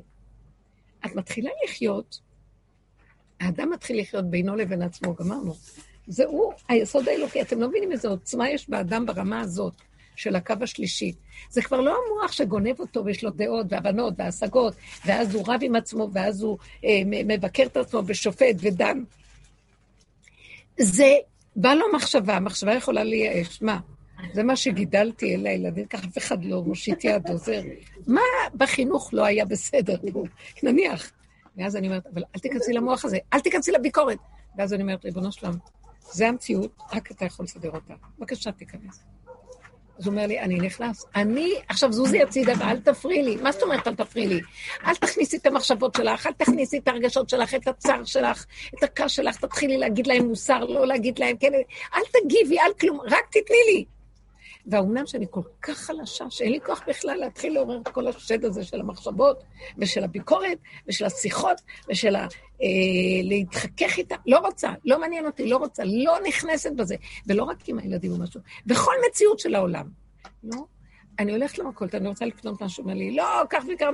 Speaker 1: את מתחילה לחיות, האדם מתחיל לחיות בינו לבין עצמו, גמרנו. זה הוא היסוד האלוקי. אתם לא מבינים איזה עוצמה יש באדם ברמה הזאת של הקו השלישי. זה כבר לא המוח שגונב אותו ויש לו דעות והבנות והשגות, ואז הוא רב עם עצמו, ואז הוא אה, מבקר את עצמו בשופט ודן. זה, בא לו מחשבה, מחשבה יכולה לייאש. מה? זה מה שגידלתי אל הילדים, ככה אף אחד לא מושיט יד עוזר. מה בחינוך לא היה בסדר פה? נניח. ואז אני אומרת, אבל אל תיכנסי למוח הזה, אל תיכנסי לביקורת. ואז אני אומרת, ריבונו שלם, זה המציאות, רק אתה יכול לסדר אותה. בבקשה, תיכנס. אז הוא אומר לי, אני נכנס. אני, עכשיו זוזי הצידה ואל תפריעי לי. מה זאת אומרת אל תפריעי לי? אל תכניסי את המחשבות שלך, אל תכניסי את הרגשות שלך, את הצער שלך, את הכעס שלך, תתחילי להגיד להם מוסר, לא להגיד להם כן, אל תגיבי, אל כלום, רק תתני לי. והאומנם שאני כל כך חלשה, שאין לי כוח בכלל להתחיל לעורר את כל השד הזה של המחשבות, ושל הביקורת, ושל השיחות, ושל ה... להתחכך איתה, לא רוצה, לא מעניין אותי, לא רוצה, לא נכנסת בזה. ולא רק עם הילדים או משהו, בכל מציאות של העולם. לא, אני הולכת למכולת, אני רוצה לקנות משהו, אומר לי, לא, כך וכך,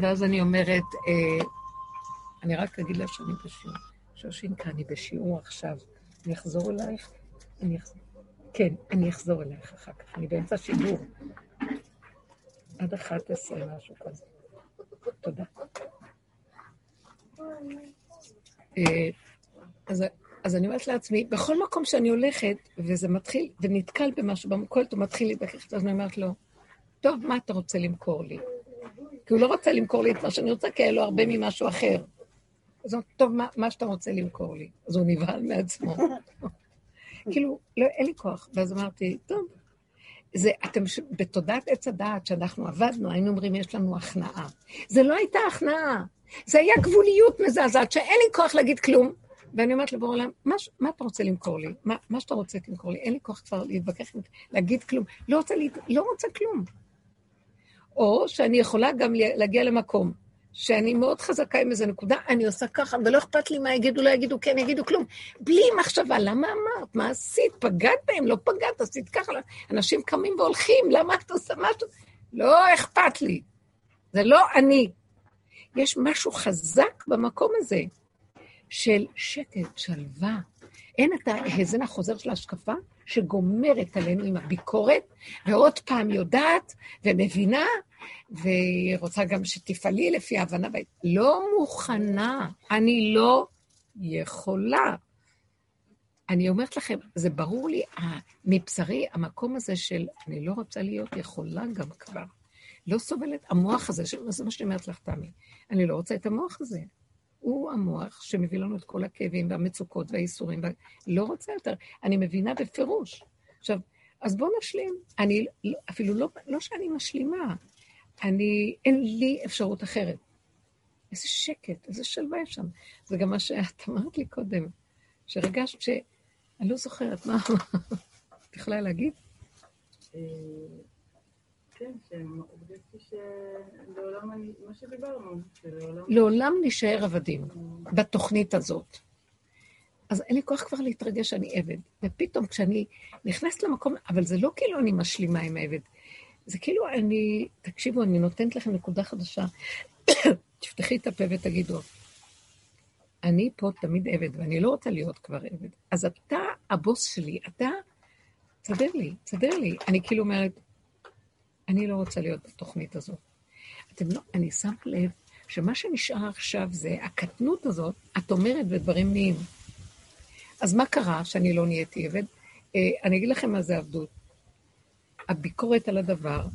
Speaker 1: ואז אני אומרת, אה, אני רק אגיד לה שאני בשיעור. שושינקה, אני בשיעור עכשיו, אני אחזור אלייך? אני אחזור. כן, אני אחזור אלייך אחר כך, אני באמצע שידור. עד 11, משהו כזה. תודה. אה, אז, אז אני אומרת לעצמי, בכל מקום שאני הולכת, וזה מתחיל, ונתקל במשהו במקולת, הוא מתחיל להתווכח, אז אני אומרת לו, טוב, מה אתה רוצה למכור לי? כי הוא לא רוצה למכור לי את מה שאני רוצה, כי היה לו הרבה ממשהו אחר. אז הוא אומר, טוב, מה, מה שאתה רוצה למכור לי? אז הוא נבהל מעצמו. כאילו, לא, אין לי כוח. ואז אמרתי, טוב, זה, אתם, בתודעת עץ הדעת שאנחנו עבדנו, היינו אומרים, יש לנו הכנעה. זה לא הייתה הכנעה, זה היה גבוליות מזעזעת, שאין לי כוח להגיד כלום. ואני אומרת לבורא עולם, מה, מה אתה רוצה למכור לי? מה, מה שאתה רוצה למכור לי, אין לי כוח כבר להתווכח, להגיד כלום. לא רוצה, לא רוצה כלום. או שאני יכולה גם להגיע למקום שאני מאוד חזקה עם איזה נקודה, אני עושה ככה, ולא אכפת לי מה יגידו, לא יגידו, כן יגידו כלום. בלי מחשבה, למה אמרת? מה עשית? פגעת בהם? לא פגעת, עשית ככה. אנשים קמים והולכים, למה את עושה משהו? לא אכפת לי. זה לא אני. יש משהו חזק במקום הזה של שקט, שלווה. אין את ההאזן החוזר של ההשקפה שגומרת עלינו עם הביקורת, ועוד פעם יודעת ומבינה, והיא רוצה גם שתפעלי לפי ההבנה. לא מוכנה, אני לא יכולה. אני אומרת לכם, זה ברור לי, מבשרי, המקום הזה של אני לא רוצה להיות יכולה גם כבר. לא סובלת, המוח הזה, זה מה שאני אומרת לך, תמי. אני לא רוצה את המוח הזה. הוא המוח שמביא לנו את כל הכאבים והמצוקות והאיסורים. וה... לא רוצה יותר. אני מבינה בפירוש. עכשיו, אז בואו נשלים. אני, אפילו לא, לא שאני משלימה, אני, אין לי אפשרות אחרת. איזה שקט, איזה שלווה יש שם. זה גם מה שאת אמרת לי קודם, שהרגשת ש... אני לא זוכרת, מה... את יכולה להגיד?
Speaker 3: אה, כן, שהרגשתי
Speaker 1: לעולם נשאר עבדים בתוכנית הזאת. אז אין לי כוח כבר להתרגש שאני עבד. ופתאום כשאני נכנסת למקום, אבל זה לא כאילו אני משלימה עם העבד, זה כאילו אני, תקשיבו, אני נותנת לכם נקודה חדשה. תפתחי את הפה ותגידו, אני פה תמיד עבד, ואני לא רוצה להיות כבר עבד. אז אתה הבוס שלי, אתה, תסדר לי, תסדר לי. אני כאילו אומרת, אני לא רוצה להיות בתוכנית הזאת. אתם לא, אני שמת לב שמה שנשאר עכשיו זה הקטנות הזאת, את אומרת ודברים נהיים. אז מה קרה שאני לא נהייתי עבד? אה, אני אגיד לכם מה זה עבדות. הביקורת על הדבר,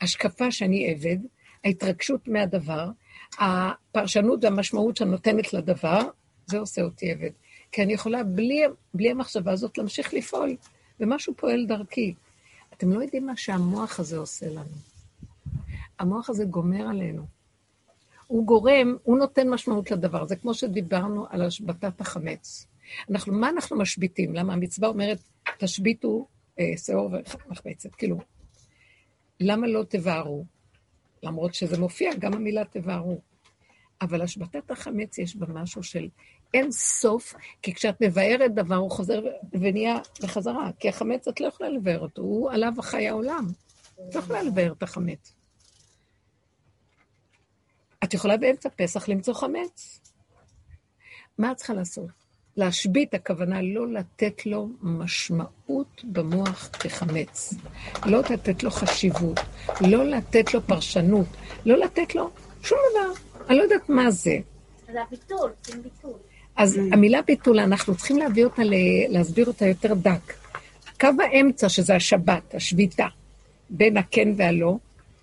Speaker 1: ההשקפה שאני עבד, ההתרגשות מהדבר, הפרשנות והמשמעות שאני נותנת לדבר, זה עושה אותי עבד. כי אני יכולה בלי, בלי המחשבה הזאת להמשיך לפעול, ומשהו פועל דרכי. אתם לא יודעים מה שהמוח הזה עושה לנו. המוח הזה גומר עלינו. הוא גורם, הוא נותן משמעות לדבר. זה כמו שדיברנו על השבתת החמץ. אנחנו, מה אנחנו משביתים? למה המצווה אומרת, תשביתו אה, שאור ומחמצת, כאילו. למה לא תבערו? למרות שזה מופיע, גם המילה תבערו. אבל השבתת החמץ יש בה משהו של אין סוף, כי כשאת מבארת דבר, הוא חוזר ונהיה בחזרה. כי החמץ, את לא יכולה לבאר אותו, הוא עליו החי העולם. את לא יכולה לבאר את החמץ. את יכולה באמצע פסח למצוא חמץ. מה את צריכה לעשות? להשבית, הכוונה לא לתת לו משמעות במוח כחמץ. לא לתת לו חשיבות, לא לתת לו פרשנות, לא לתת לו שום דבר. אני לא יודעת מה זה.
Speaker 4: זה הביטול, זה ביטול.
Speaker 1: אז המילה ביטול, אנחנו צריכים להביא אותה, להסביר אותה יותר דק. קו האמצע, שזה השבת, השביתה, בין הכן והלא,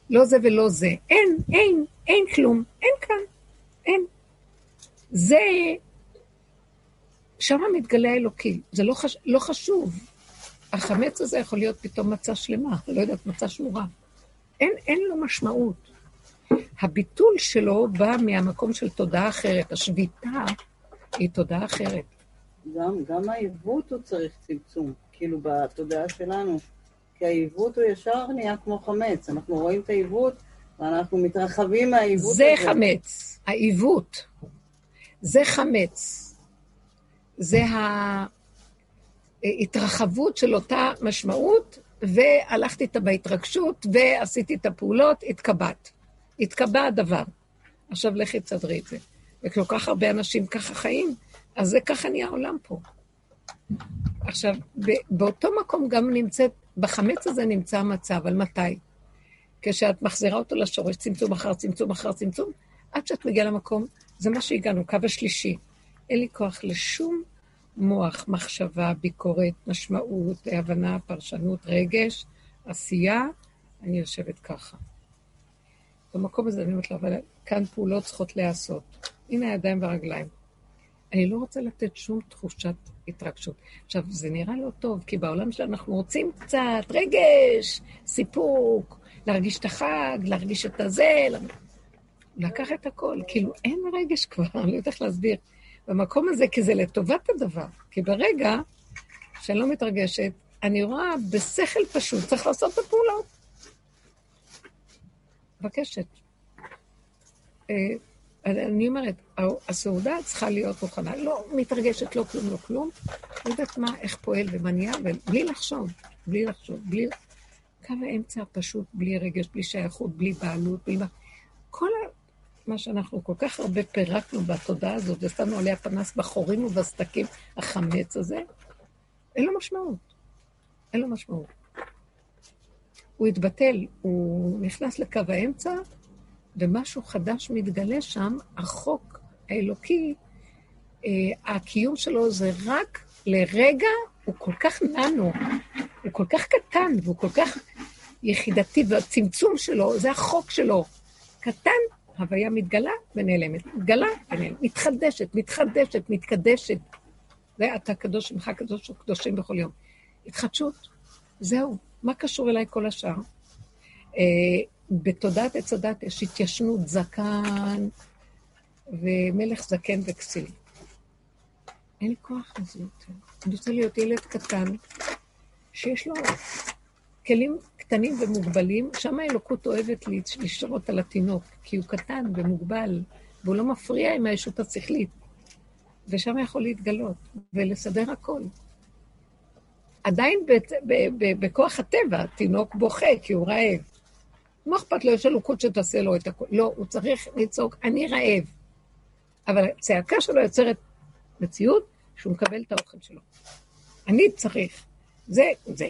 Speaker 1: לא זה ולא זה. אין, אין, אין כלום, אין כאן, אין. זה, שם מתגלה האלוקי, זה לא, חש, לא חשוב. החמץ הזה יכול להיות פתאום מצה שלמה, לא יודעת, מצה שמורה. אין, אין לו משמעות. הביטול שלו בא מהמקום של תודעה אחרת. השביתה היא תודעה אחרת.
Speaker 3: גם, גם העיוות הוא צריך צמצום, כאילו בתודעה שלנו. כי העיוות הוא ישר נהיה כמו חמץ. אנחנו רואים את העיוות ואנחנו מתרחבים מהעיוות
Speaker 1: זה
Speaker 3: הזה.
Speaker 1: חמץ, העיוות. זה חמץ. זה ההתרחבות של אותה משמעות, והלכתי איתה בהתרגשות, ועשיתי את הפעולות, התקבעת. התקבע הדבר. עכשיו לכי תסדרי את זה. וכל כך הרבה אנשים ככה חיים, אז זה ככה נהיה העולם פה. עכשיו, באותו מקום גם נמצאת, בחמץ הזה נמצא המצב, על מתי? כשאת מחזירה אותו לשורש, צמצום אחר צמצום אחר צמצום, עד שאת מגיעה למקום, זה מה שהגענו, קו השלישי. אין לי כוח לשום מוח, מחשבה, ביקורת, משמעות, הבנה, פרשנות, רגש, עשייה, אני יושבת ככה. במקום הזה אני אומרת לו, אבל כאן פעולות צריכות להיעשות. הנה הידיים והרגליים. אני לא רוצה לתת שום תחושת התרגשות. עכשיו, זה נראה לא טוב, כי בעולם שלנו אנחנו רוצים קצת רגש, סיפוק, להרגיש את החג, להרגיש את הזה, לקח את הכל. כאילו, אין רגש כבר, אני לא יודעת איך להסביר. במקום הזה, כי זה לטובת הדבר. כי ברגע שאני לא מתרגשת, אני רואה בשכל פשוט, צריך לעשות את הפעולות. מבקשת. אני אומרת, הסעודה צריכה להיות מוכנה. לא מתרגשת, לא כלום, לא כלום. לא יודעת מה, איך פועל ומה נהיה, ובלי לחשוב, בלי לחשוב, בלי... קו האמצע הפשוט, בלי רגש, בלי שייכות, בלי בעלות, בלי מה... כל ה... מה שאנחנו כל כך הרבה פירקנו בתודעה הזאת, ושמנו עליה פנס בחורים ובסדקים, החמץ הזה, אין לו משמעות. אין לו משמעות. הוא התבטל, הוא נכנס לקו האמצע, ומשהו חדש מתגלה שם, החוק האלוקי, אה, הקיום שלו זה רק לרגע, הוא כל כך ננו, הוא כל כך קטן, והוא כל כך יחידתי, והצמצום שלו, זה החוק שלו. קטן, הוויה מתגלה ונעלמת. מתגלה ונעלמת. מתחדשת, מתחדשת, מתקדשת. זה אתה קדוש, שמך קדוש וקדושים בכל יום. התחדשות, זהו. מה קשור אליי כל השאר? בתודעת עץ הדת יש התיישנות זקן ומלך זקן וכסיל. אין לי כוח לזה יותר. אני רוצה להיות ילד קטן, שיש לו כלים קטנים ומוגבלים, שם האלוקות אוהבת לשרות על התינוק, כי הוא קטן ומוגבל, והוא לא מפריע עם הישות השכלית. ושם יכול להתגלות ולסדר הכל. עדיין בכוח הטבע, תינוק בוכה כי הוא רעב. מה אכפת לו? יש אלוקות שתעשה לו את הכול. לא, הוא צריך לצעוק, אני רעב. אבל הצעקה שלו יוצרת מציאות שהוא מקבל את האוכל שלו. אני צריך. זה, זה.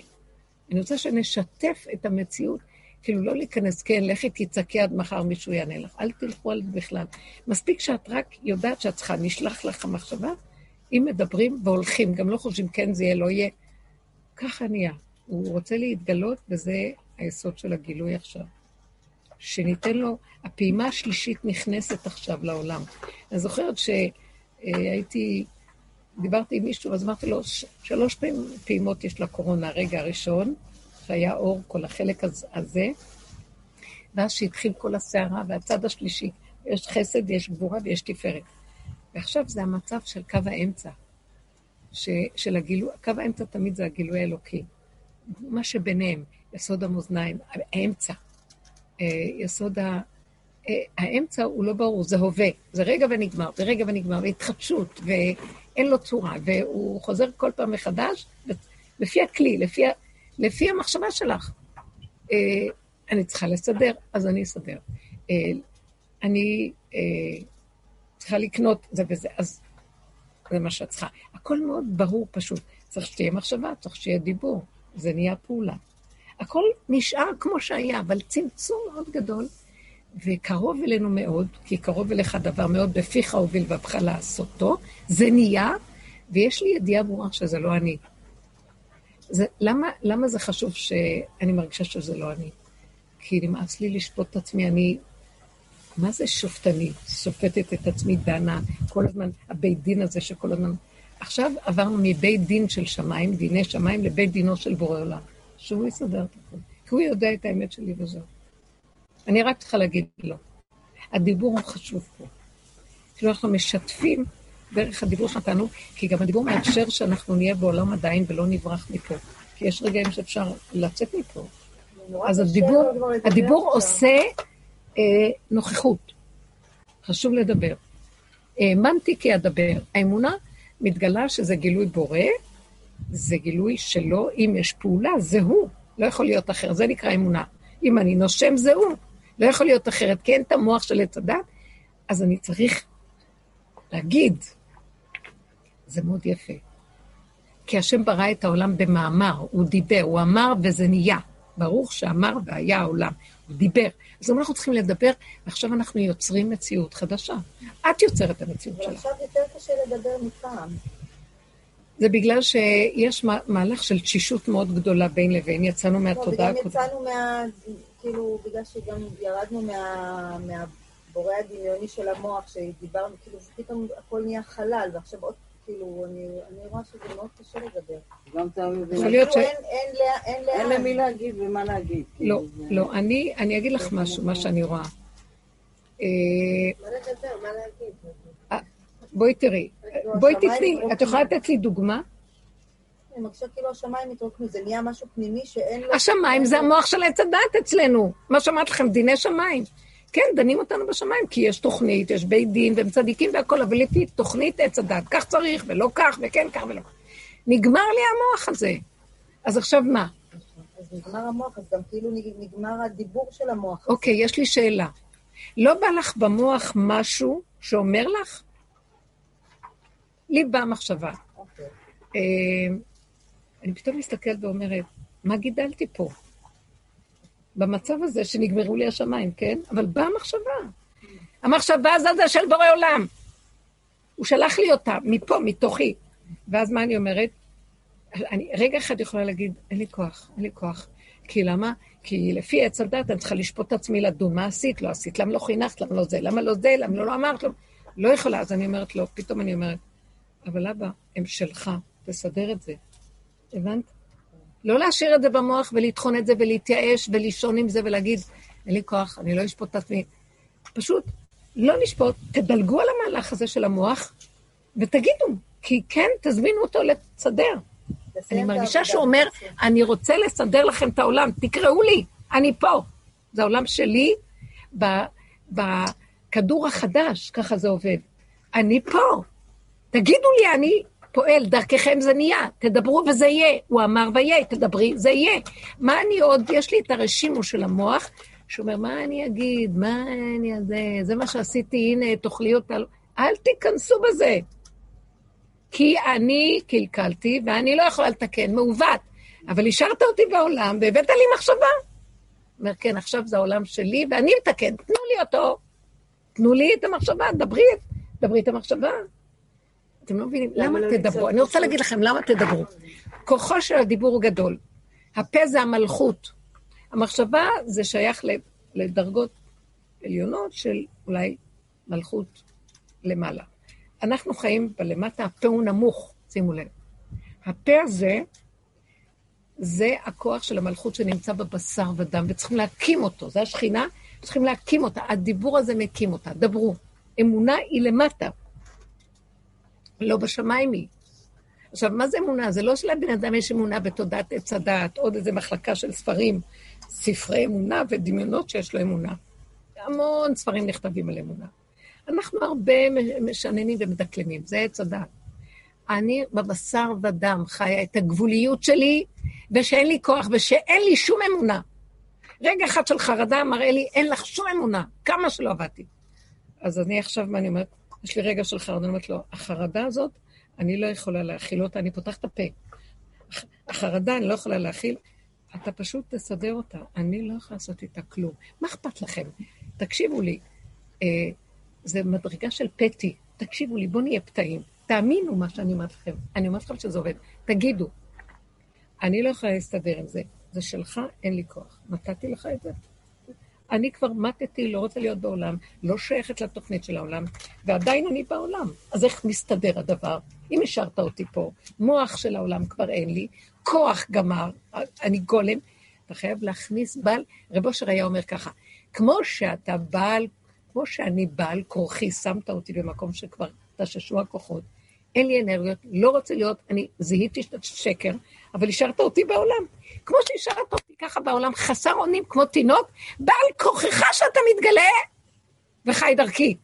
Speaker 1: אני רוצה שנשתף את המציאות, כאילו לא להיכנס, כן, לכי תצעקי עד מחר מישהו יענה לך. אל תלכו על זה בכלל. מספיק שאת רק יודעת שאת צריכה, נשלח לך המחשבה, אם מדברים והולכים, גם לא חושבים כן זה יהיה, לא יהיה. ככה נהיה. הוא רוצה להתגלות, וזה היסוד של הגילוי עכשיו. שניתן לו, הפעימה השלישית נכנסת עכשיו לעולם. אני זוכרת שהייתי, דיברתי עם מישהו, אז אמרתי לו, "ש- שלוש פעימות יש לקורונה, הרגע הראשון, שהיה אור, כל החלק הז- הזה, ואז שהתחיל כל הסערה, והצד השלישי, יש חסד, יש גבורה ויש תפארת. ועכשיו זה המצב של קו האמצע, ש, של הגילוי, קו האמצע תמיד זה הגילוי האלוקי. מה שביניהם, יסוד המאזניים, האמצע. אה, יסוד ה... אה, האמצע הוא לא ברור, זה הווה, זה רגע ונגמר, ורגע ונגמר, והתחדשות, ואין לו צורה, והוא חוזר כל פעם מחדש, לפי הכלי, לפי, לפי המחשבה שלך. אה, אני צריכה לסדר, אז אני אסדר. אני צריכה לקנות זה וזה, אז זה מה שאת צריכה. הכל מאוד ברור, פשוט. צריך שתהיה מחשבה, צריך שיהיה דיבור. זה נהיה פעולה. הכל נשאר כמו שהיה, אבל צמצום מאוד גדול, וקרוב אלינו מאוד, כי קרוב אליך דבר מאוד בפיך הוביל ואבך לעשותו, זה נהיה, ויש לי ידיעה ברורה שזה לא אני. זה, למה, למה זה חשוב שאני מרגישה שזה לא אני? כי נמאס לי לשפוט את עצמי, אני... מה זה שופטני? שופטת את עצמי, דנה, כל הזמן, הבית דין הזה שכל הזמן... עכשיו עברנו מבית דין של שמיים, דיני שמיים, לבית דינו של בורא עולם. שהוא יסדר את הכול. כי הוא יודע את האמת שלי וזהו. אני רק צריכה להגיד לו. הדיבור הוא חשוב פה. כאילו אנחנו משתפים דרך הדיבור שנתנו, כי גם הדיבור מאפשר שאנחנו נהיה בעולם עדיין ולא נברח מפה. כי יש רגעים שאפשר לצאת מפה. אז הדיבור, הדיבור עושה אה, נוכחות. חשוב לדבר. האמנתי כי אדבר. האמונה מתגלה שזה גילוי בורא, זה גילוי שלו, אם יש פעולה, זה הוא, לא יכול להיות אחר, זה נקרא אמונה. אם אני נושם, זה הוא, לא יכול להיות אחרת, כי אין את המוח של עץ הדת, אז אני צריך להגיד, זה מאוד יפה. כי השם ברא את העולם במאמר, הוא דיבר, הוא אמר וזה נהיה. ברוך שאמר והיה העולם, הוא דיבר. אז אנחנו צריכים לדבר, ועכשיו אנחנו יוצרים מציאות חדשה. את יוצרת את המציאות שלך.
Speaker 5: ועכשיו יותר קשה לדבר מפעם.
Speaker 1: זה בגלל שיש מהלך של תשישות מאוד גדולה בין לבין, יצאנו מהתודעה
Speaker 5: הקודמת. וגם יצאנו מה... כאילו, בגלל שגם ירדנו מה... מהבורא הדמיוני של המוח, שדיברנו, כאילו, פתאום הכל נהיה חלל, ועכשיו עוד, כאילו, אני, אני רואה שזה מאוד קשה לדבר.
Speaker 3: גם אתה מבין.
Speaker 1: יכול להיות ש...
Speaker 5: אין, אין, אין, אין
Speaker 3: אין למי להגיד ומה להגיד.
Speaker 1: לא,
Speaker 3: כאילו, זה-
Speaker 1: לא, אני, אני אגיד לך משהו, מה שאני רואה. אה,
Speaker 5: מה לדבר, מה להגיד?
Speaker 1: בואי תראי, בואי תתני, את יכולה לתת לי דוגמה?
Speaker 5: אני מרגישה כאילו השמיים התרוקנו, זה נהיה משהו פנימי שאין לו...
Speaker 1: השמיים זה המוח של עץ הדת אצלנו. מה שאמרת לכם, דיני שמיים. כן, דנים אותנו בשמיים, כי יש תוכנית, יש בית דין, והם צדיקים והכול, אבל לפי תוכנית עץ הדת, כך צריך, ולא כך, וכן כך ולא כך. נגמר לי המוח הזה. אז עכשיו מה?
Speaker 5: אז נגמר המוח, אז גם כאילו נגמר הדיבור של המוח.
Speaker 1: אוקיי, יש לי שאלה. לא בא לך במוח משהו שאומר לך? לי באה מחשבה.
Speaker 5: אוקיי.
Speaker 1: אה, אני פתאום מסתכלת ואומרת, מה גידלתי פה? במצב הזה שנגמרו לי השמיים, כן? אבל באה מחשבה. המחשבה הזאת זה של בורא עולם. הוא שלח לי אותה מפה, מתוכי. ואז מה אני אומרת? אני רגע אחד יכולה להגיד, אין לי כוח, אין לי כוח. כי למה? כי לפי עץ הדת אני צריכה לשפוט את עצמי לדון, מה עשית, לא עשית, למה לא חינכת, למה לא זה, למה לא זה, למה לא, לא אמרת, לא, לא יכולה. אז אני אומרת לו, פתאום אני אומרת, אבל אבא, הם שלך, תסדר את זה. הבנת? לא להשאיר את זה במוח ולטחון את זה ולהתייאש ולישון עם זה ולהגיד, אין לי כוח, אני לא אשפוט את עצמי. פשוט לא לשפוט, תדלגו על המהלך הזה של המוח ותגידו, כי כן, תזמינו אותו לסדר. אני מרגישה. שהוא אומר, אני רוצה לסדר לכם את העולם, תקראו לי, אני פה. זה העולם שלי בכדור החדש, ככה זה עובד. אני פה. תגידו לי, אני פועל, דרככם זה נהיה, תדברו וזה יהיה. הוא אמר ויהיה, תדברי, זה יהיה. מה אני עוד, יש לי את הרשימו של המוח, שאומר, מה אני אגיד, מה אני... זה, זה מה שעשיתי, הנה, תאכלי אותה. אל תיכנסו בזה. כי אני קלקלתי, ואני לא יכולה לתקן, מעוות. אבל השארת אותי בעולם, והבאת לי מחשבה. אומר, כן, עכשיו זה העולם שלי, ואני מתקן, תנו לי אותו. תנו לי את המחשבה, דברי, דברי את המחשבה. אתם לא מבינים? למה
Speaker 3: לא
Speaker 1: תדברו? אני רוצה? להגיד לכם, למה תדברו? כוחו של הדיבור הוא גדול. הפה זה המלכות. המחשבה זה שייך לדרגות עליונות של אולי מלכות למעלה. אנחנו חיים בלמטה, הפה הוא נמוך, שימו לב. הפה הזה, זה הכוח של המלכות שנמצא בבשר ודם, וצריכים להקים אותו, זה השכינה, צריכים להקים אותה. הדיבור הזה מקים אותה, דברו. אמונה היא למטה, לא בשמיים היא. עכשיו, מה זה אמונה? זה לא שלבן אדם יש אמונה בתודעת עץ הדעת, עוד איזה מחלקה של ספרים, ספרי אמונה ודמיונות שיש לו אמונה. המון ספרים נכתבים על אמונה. אנחנו הרבה משננים ומדקלמים, זה עץ הדעת. אני בבשר ודם חיה את הגבוליות שלי, ושאין לי כוח, ושאין לי שום אמונה. רגע אחד של חרדה מראה לי, אין לך שום אמונה, כמה שלא עבדתי. אז אני עכשיו, מה אני אומרת? יש לי רגע של חרדה, אני אומרת לו, החרדה הזאת, אני לא יכולה להכיל אותה, אני פותחת את הפה. הח- החרדה, אני לא יכולה להכיל, אתה פשוט תסדר אותה, אני לא יכולה לעשות איתה כלום. מה אכפת לכם? תקשיבו לי, אה, זה מדרגה של פטי, תקשיבו לי, בואו נהיה פתאים. תאמינו מה שאני אומרת לכם. אני אומרת לכם שזה עובד. תגידו, אני לא יכולה להסתדר עם זה. זה שלך, אין לי כוח. נתתי לך את זה. אני כבר מתתי, לא רוצה להיות בעולם, לא שייכת לתוכנית של העולם, ועדיין אני בעולם. אז איך מסתדר הדבר? אם השארת אותי פה, מוח של העולם כבר אין לי, כוח גמר, אני גולם, אתה חייב להכניס בעל, רב אושר היה אומר ככה, כמו שאתה בעל, כמו שאני בעל כורחי, שמת אותי במקום שכבר תששו הכוחות, אין לי אנרגיות, לא רוצה להיות, אני זיהיתי שקר, אבל השארת אותי בעולם. כמו שהשארת אותי ככה בעולם, חסר אונים כמו תינוק, בעל כוחך שאתה מתגלה וחי דרכי.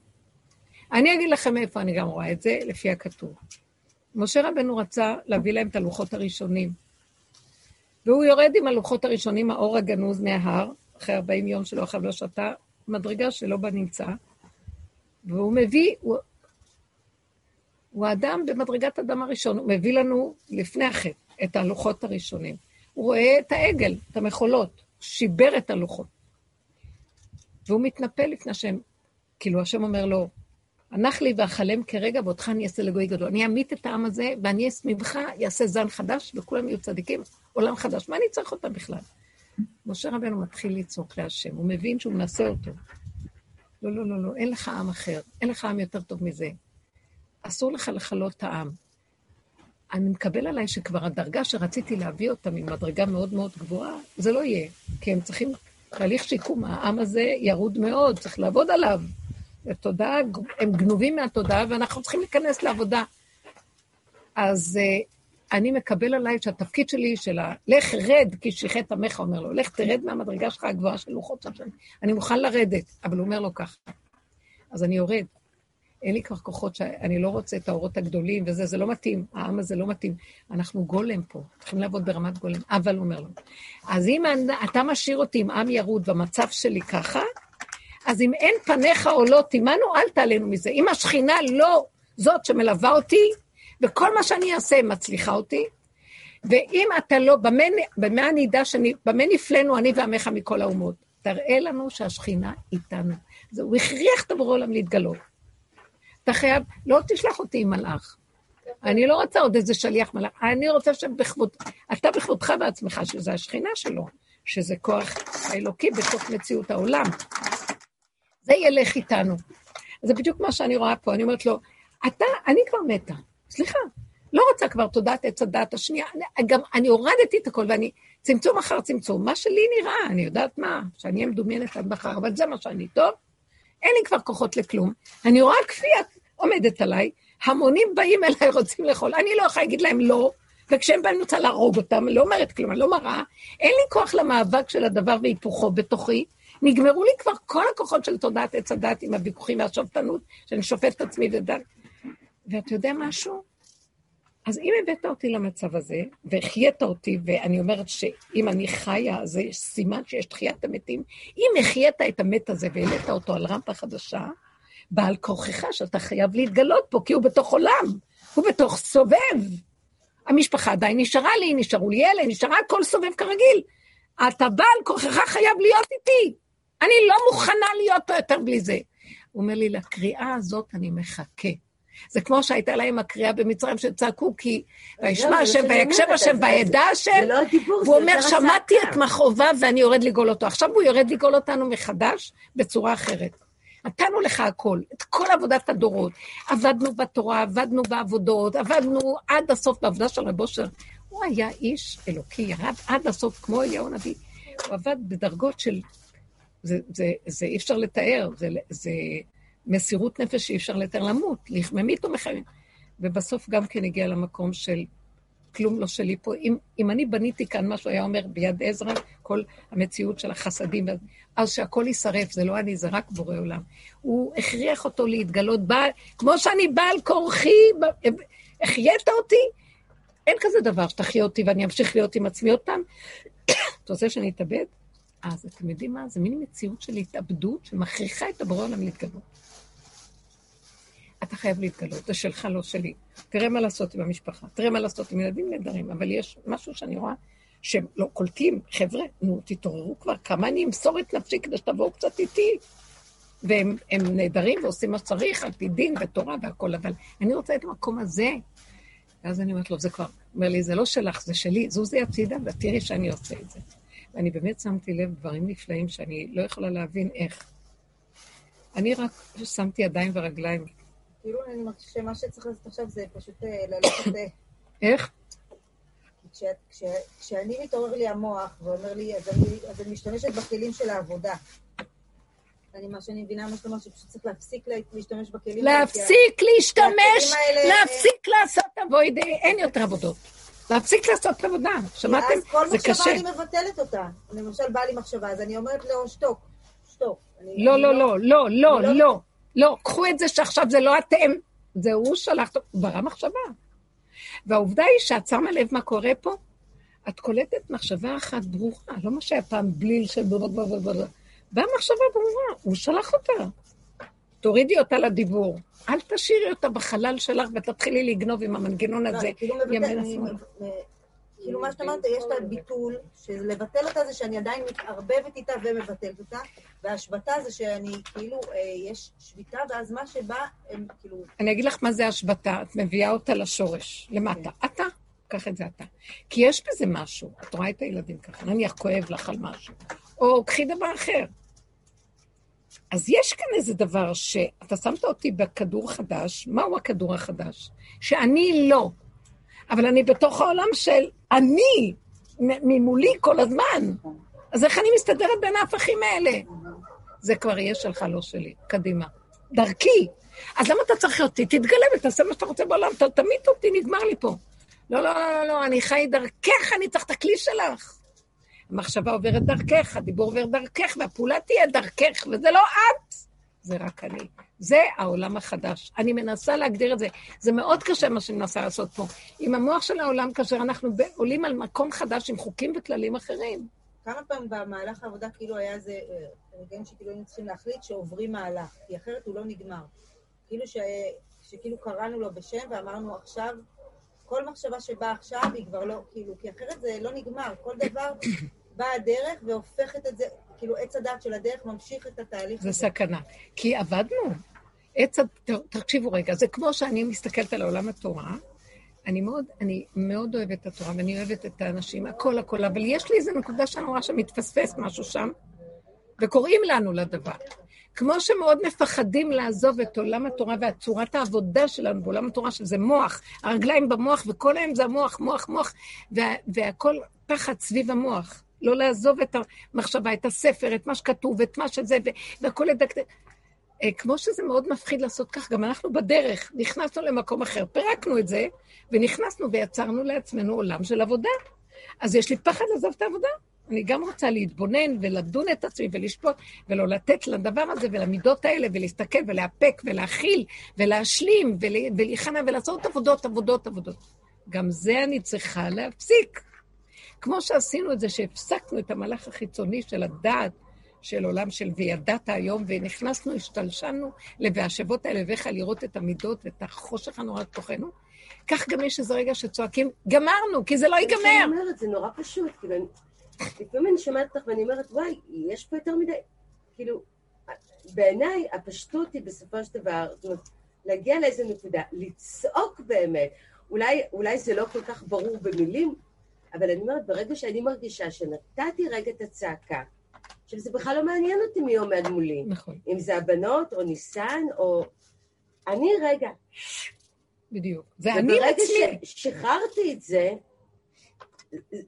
Speaker 1: אני אגיד לכם מאיפה אני גם רואה את זה, לפי הכתוב. משה רבנו רצה להביא להם את הלוחות הראשונים. והוא יורד עם הלוחות הראשונים, האור הגנוז מההר, אחרי 40 יום שלא אכל ולא שתה, מדרגה שלא בנמצא, והוא מביא, הוא, הוא האדם במדרגת אדם הראשון, הוא מביא לנו לפני החטא את הלוחות הראשונים. הוא רואה את העגל, את המחולות, שיבר את הלוחות. והוא מתנפל לפני השם, כאילו השם אומר לו, הנח לי ואכלם כרגע, ואותך אני אעשה לגוי גדול. אני אמית את העם הזה, ואני אעשה ממך, יעשה זן חדש, וכולם יהיו צדיקים, עולם חדש. מה אני צריך אותם בכלל? משה רבנו מתחיל לצעוק להשם, הוא מבין שהוא מנסה אותו. לא, לא, לא, לא, אין לך עם אחר, אין לך עם יותר טוב מזה. אסור לך לכלות את העם. אני מקבל עליי שכבר הדרגה שרציתי להביא אותה ממדרגה מאוד מאוד גבוהה, זה לא יהיה, כי הם צריכים תהליך שיקום, העם הזה ירוד מאוד, צריך לעבוד עליו. התודעה, הם גנובים מהתודעה, ואנחנו צריכים להיכנס לעבודה. אז uh, אני מקבל עליי שהתפקיד שלי של ה... לך רד, כי שיחת עמך, אומר לו, לך תרד מהמדרגה שלך הגבוהה של לוחות השם. אני מוכן לרדת, אבל הוא אומר לו ככה. אז אני יורד. אין לי כבר כוחות שאני לא רוצה את האורות הגדולים וזה, זה לא מתאים, העם הזה לא מתאים. אנחנו גולם פה, צריכים לעבוד ברמת גולם. אבל הוא אומר לו, אז אם אתה משאיר אותי עם עם ירוד במצב שלי ככה, אז אם אין פניך עולות עמנו, אל תעלנו מזה. אם השכינה לא זאת שמלווה אותי, וכל מה שאני אעשה מצליחה אותי, ואם אתה לא, במה, במה נדע, שאני, במה נפלאנו אני ועמך מכל האומות? תראה לנו שהשכינה איתנו. זה, הוא הכריח את הבורא עולם להתגלות. אתה חייב, לא תשלח אותי עם מלאך. אני לא רוצה עוד איזה שליח מלאך, אני רוצה שבכבוד, אתה בכבודך בעצמך, שזה השכינה שלו, שזה כוח האלוקי בתוך מציאות העולם. זה ילך איתנו. זה בדיוק מה שאני רואה פה, אני אומרת לו, אתה, אני כבר מתה, סליחה, לא רוצה כבר תודעת עץ הדעת השנייה, גם אני הורדתי את הכל ואני, צמצום אחר צמצום, מה שלי נראה, אני יודעת מה, שאני אהיה מדומיינת עד מחר, אבל זה מה שאני, טוב? אין לי כבר כוחות לכלום, אני רואה כפייה עומדת עליי, המונים באים אליי, רוצים לאכול, אני לא יכולה להגיד להם לא, וכשהם באים אני רוצה להרוג אותם, לא אומרת כלום, אני לא מראה, אין לי כוח למאבק של הדבר והיפוכו בתוכי, נגמרו לי כבר כל הכוחות של תודעת עץ הדת עם הוויכוחים והשופטנות, שאני שופט את עצמי ודת. ואתה יודע משהו? אז אם הבאת אותי למצב הזה, והחיית אותי, ואני אומרת שאם אני חיה, זה סימן שיש תחיית המתים, אם החיית את המת הזה והעלית אותו על רמפה חדשה, בעל כוחך שאתה חייב להתגלות פה, כי הוא בתוך עולם, הוא בתוך סובב. המשפחה עדיין נשארה לי, נשארו לי אלה, נשארה הכל סובב כרגיל. אתה בעל כוחך חייב להיות איתי. אני לא מוכנה להיות פה יותר בלי זה. הוא אומר לי, לקריאה הזאת אני מחכה. זה כמו שהייתה להם הקריאה במצרים שצעקו, כי וישמע השם ויקשב השם וידע השם, והוא אומר, שמעתי את מכאוביו ואני יורד לגאול אותו. עכשיו הוא יורד לגאול אותנו מחדש בצורה אחרת. נתנו לך הכל, את כל עבודת הדורות. עבדנו בתורה, עבדנו בעבודות, עבדנו עד הסוף בעבודה של רב אושר. הוא היה איש אלוקי, ירד עד הסוף כמו אליהו הנביא. הוא עבד בדרגות של... זה, זה, זה אי אפשר לתאר, זה, זה מסירות נפש שאי אפשר לתאר למות, ממית או מחיים. ובסוף גם כן הגיע למקום של כלום לא שלי פה. אם, אם אני בניתי כאן משהו, היה אומר ביד עזרא, כל המציאות של החסדים, אז שהכל יישרף, זה לא אני, זה רק בורא עולם. הוא הכריח אותו להתגלות, בא, כמו שאני בעל כורחי, החיית אותי, אין כזה דבר שתחיה אותי ואני אמשיך להיות עם עצמי עוד פעם. אתה רוצה שאני אתאבד? אז אתם יודעים מה? זה מין מציאות של התאבדות שמכריחה את הבורא עולם להתגלות. אתה חייב להתגלות, זה שלך, לא שלי. תראה מה לעשות עם המשפחה, תראה מה לעשות עם ילדים נהדרים, אבל יש משהו שאני רואה שהם לא קולטים, חבר'ה, נו, תתעוררו כבר, כמה אני אמסור את נפשי כדי שתבואו קצת איתי. והם הם נהדרים ועושים מה שצריך, על פי דין ותורה והכול, אבל אני רוצה את המקום הזה. ואז אני אומרת לו, זה כבר, אומר לי, זה לא שלך, זה שלי, זוזי הצידה ותראי שאני עושה את זה. ואני באמת שמתי לב דברים נפלאים שאני לא יכולה להבין איך. אני רק שמתי ידיים ורגליים.
Speaker 5: כאילו אני מרגישה שמה שצריך לעשות עכשיו זה פשוט אה, ללכת... אה,
Speaker 1: איך?
Speaker 5: כש- כש- כשאני מתעורר לי המוח ואומר לי, אז אני, אז אני משתמשת בכלים של העבודה. אני, מה שאני מבינה, מה שאתה אומר, שפשוט צריך להפסיק לה- להשתמש בכלים האלה,
Speaker 1: להפסיק להשתמש,
Speaker 5: האלה-
Speaker 1: להפסיק לעשות עבודה, אין יותר עבודות. להפסיק לעשות עבודה, שמעתם?
Speaker 5: אז כל
Speaker 1: זה
Speaker 5: מחשבה
Speaker 1: קשה.
Speaker 5: אני מבטלת אותה. למשל, באה לי מחשבה, אז אני אומרת לו, שתוק, שתוק.
Speaker 1: לא,
Speaker 5: אני
Speaker 1: לא, לא, לא, לא,
Speaker 5: אני לא-
Speaker 1: לא. קחו את זה שעכשיו זה לא אתם, זה הוא שלח, הוא ברא מחשבה. והעובדה היא שאת שמה לב מה קורה פה, את קולטת מחשבה אחת ברורה, לא מה שהיה פעם בליל של בלבלבלבל. באה מחשבה ברורה, הוא שלח אותה. תורידי אותה לדיבור. אל תשאירי אותה בחלל שלך ותתחילי לגנוב עם המנגנון
Speaker 5: לא,
Speaker 1: הזה.
Speaker 5: כאילו מה שאתה אמרת, יש את הביטול, שלבטל אותה זה שאני עדיין מתערבבת איתה ומבטלת אותה, והשבתה זה שאני, כאילו, אה, יש שביתה, ואז מה שבא, הם כאילו,
Speaker 1: אני אגיד לך מה זה השבתה, את מביאה אותה לשורש, למטה. אתה, קח את זה אתה. כי יש בזה משהו, את רואה את הילדים ככה, נניח כואב לך על משהו, או קחי דבר אחר. אז יש כאן איזה דבר שאתה שמת אותי בכדור חדש, מהו הכדור החדש? שאני לא, אבל אני בתוך העולם של אני, ממולי כל הזמן. אז איך אני מסתדרת בין ההפכים האלה? זה כבר יהיה שלך, לא שלי. קדימה. דרכי. אז למה אתה צריך אותי? תתגלה ותעשה מה שאתה רוצה בעולם, אתה תמית אותי, נגמר לי פה. לא, לא, לא, לא, לא, אני חי דרכך, אני צריך את הכלי שלך. המחשבה עוברת דרכך, הדיבור עובר דרכך, והפעולה תהיה דרכך, וזה לא את, זה רק אני. זה העולם החדש. אני מנסה להגדיר את זה. זה מאוד קשה מה שאני מנסה לעשות פה. עם המוח של העולם, כאשר אנחנו עולים על מקום חדש עם חוקים וכללים אחרים.
Speaker 5: כמה פעמים במהלך העבודה כאילו היה אה, רגעים שכאילו היינו צריכים להחליט שעוברים מהלך, כי אחרת הוא לא נגמר. כאילו ש... שכאילו קראנו לו בשם ואמרנו עכשיו, כל מחשבה שבאה עכשיו היא כבר לא, כאילו, כי אחרת זה לא נגמר. כל דבר באה הדרך והופכת את זה, כאילו עץ הדת של הדרך ממשיך את התהליך
Speaker 1: זה
Speaker 5: הזה.
Speaker 1: סכנה. כי עבדנו. עץ, ה- ת- תקשיבו רגע, זה כמו שאני מסתכלת על עולם התורה, אני מאוד, אני מאוד אוהבת את התורה, ואני אוהבת את האנשים, הכל הכל, אבל יש לי איזו נקודה שאני רואה שמתפספס משהו שם, וקוראים לנו לדבר. כמו שמאוד מפחדים לעזוב את עולם התורה והצורת העבודה שלנו בעולם התורה, שזה מוח, הרגליים במוח, וכל היום זה המוח, מוח, מוח, וה, והכל פחד סביב המוח. לא לעזוב את המחשבה, את הספר, את מה שכתוב, את מה שזה, ו- והכל לדקדק. אה, כמו שזה מאוד מפחיד לעשות כך, גם אנחנו בדרך נכנסנו למקום אחר, פירקנו את זה, ונכנסנו ויצרנו לעצמנו עולם של עבודה. אז יש לי פחד לעזוב את העבודה. אני גם רוצה להתבונן ולדון את עצמי ולשפוט, ולא לתת לדבר הזה ולמידות האלה, ולהסתכל ולאפק ולהכיל ולהשלים ול- ולהיכנע ולעשות עבודות, עבודות, עבודות. גם זה אני צריכה להפסיק. כמו שעשינו את זה, שהפסקנו את המהלך החיצוני של הדעת, של עולם של וידעת היום, ונכנסנו, השתלשלנו ל"והשבות האלה אליך" לראות את המידות ואת החושך הנורא בתוכנו, כך גם יש איזה רגע שצועקים, גמרנו, כי זה לא
Speaker 6: אני
Speaker 1: ייגמר.
Speaker 6: אומרת, זה נורא פשוט, כאילו, אני- לפעמים אני שומעת אותך ואני אומרת, וואי, יש פה יותר מדי, כאילו, בעיניי הפשטות היא בסופו של דבר, זאת אומרת, להגיע לאיזה נקודה, לצעוק באמת, אולי, אולי זה לא כל כך ברור במילים, אבל אני אומרת, ברגע שאני מרגישה שנתתי רגע את הצעקה, עכשיו זה בכלל לא מעניין אותי מי עומד מולי,
Speaker 1: נכון,
Speaker 6: אם זה הבנות או ניסן או... אני רגע,
Speaker 1: בדיוק. זה אני
Speaker 6: וברגע
Speaker 1: עצמי.
Speaker 6: ששחררתי את זה,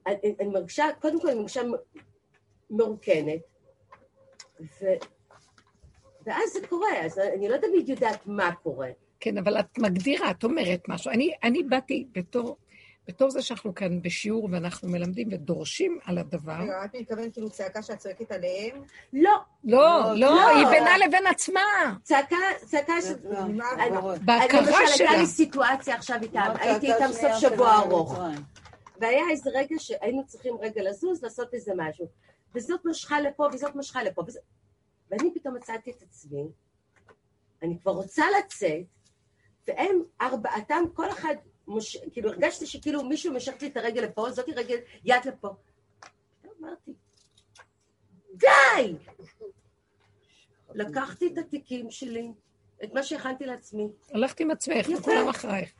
Speaker 6: אני, אני מרגישה, קודם כל אני מרגישה מרוקנת, ו, ואז זה קורה, אז אני לא תמיד יודעת מה קורה.
Speaker 1: כן, אבל את מגדירה, את אומרת משהו. אני, אני באתי בתור, בתור זה שאנחנו כאן בשיעור ואנחנו מלמדים ודורשים על הדבר.
Speaker 5: רגע, את מתכוונת כאילו צעקה שאת צועקת עליהם?
Speaker 6: לא,
Speaker 1: לא,
Speaker 3: לא,
Speaker 1: לא,
Speaker 6: לא.
Speaker 1: היא בינה לבין עצמה.
Speaker 6: צעקה, צעקה ש...
Speaker 3: לא,
Speaker 1: בהכרה
Speaker 6: למשל, הייתה
Speaker 1: שלה.
Speaker 6: לי סיטואציה עכשיו איתם, הייתי איתם סוף שבוע ארוך,
Speaker 3: מצרים.
Speaker 6: והיה איזה רגע שהיינו צריכים רגע לזוז, לעשות איזה משהו. וזאת משכה לפה, וזאת משכה לפה. ואני פתאום מצאתי את עצמי, אני כבר רוצה לצאת, והם ארבעתם, כל אחד, מוש... כאילו הרגשתי שכאילו מישהו משך לי את הרגל לפה, זאתי רגל, יד לפה. אמרתי, די! לקחתי את התיקים שלי, את מה שהכנתי לעצמי.
Speaker 1: הלכת עם עצמך. וכולם אחרייך.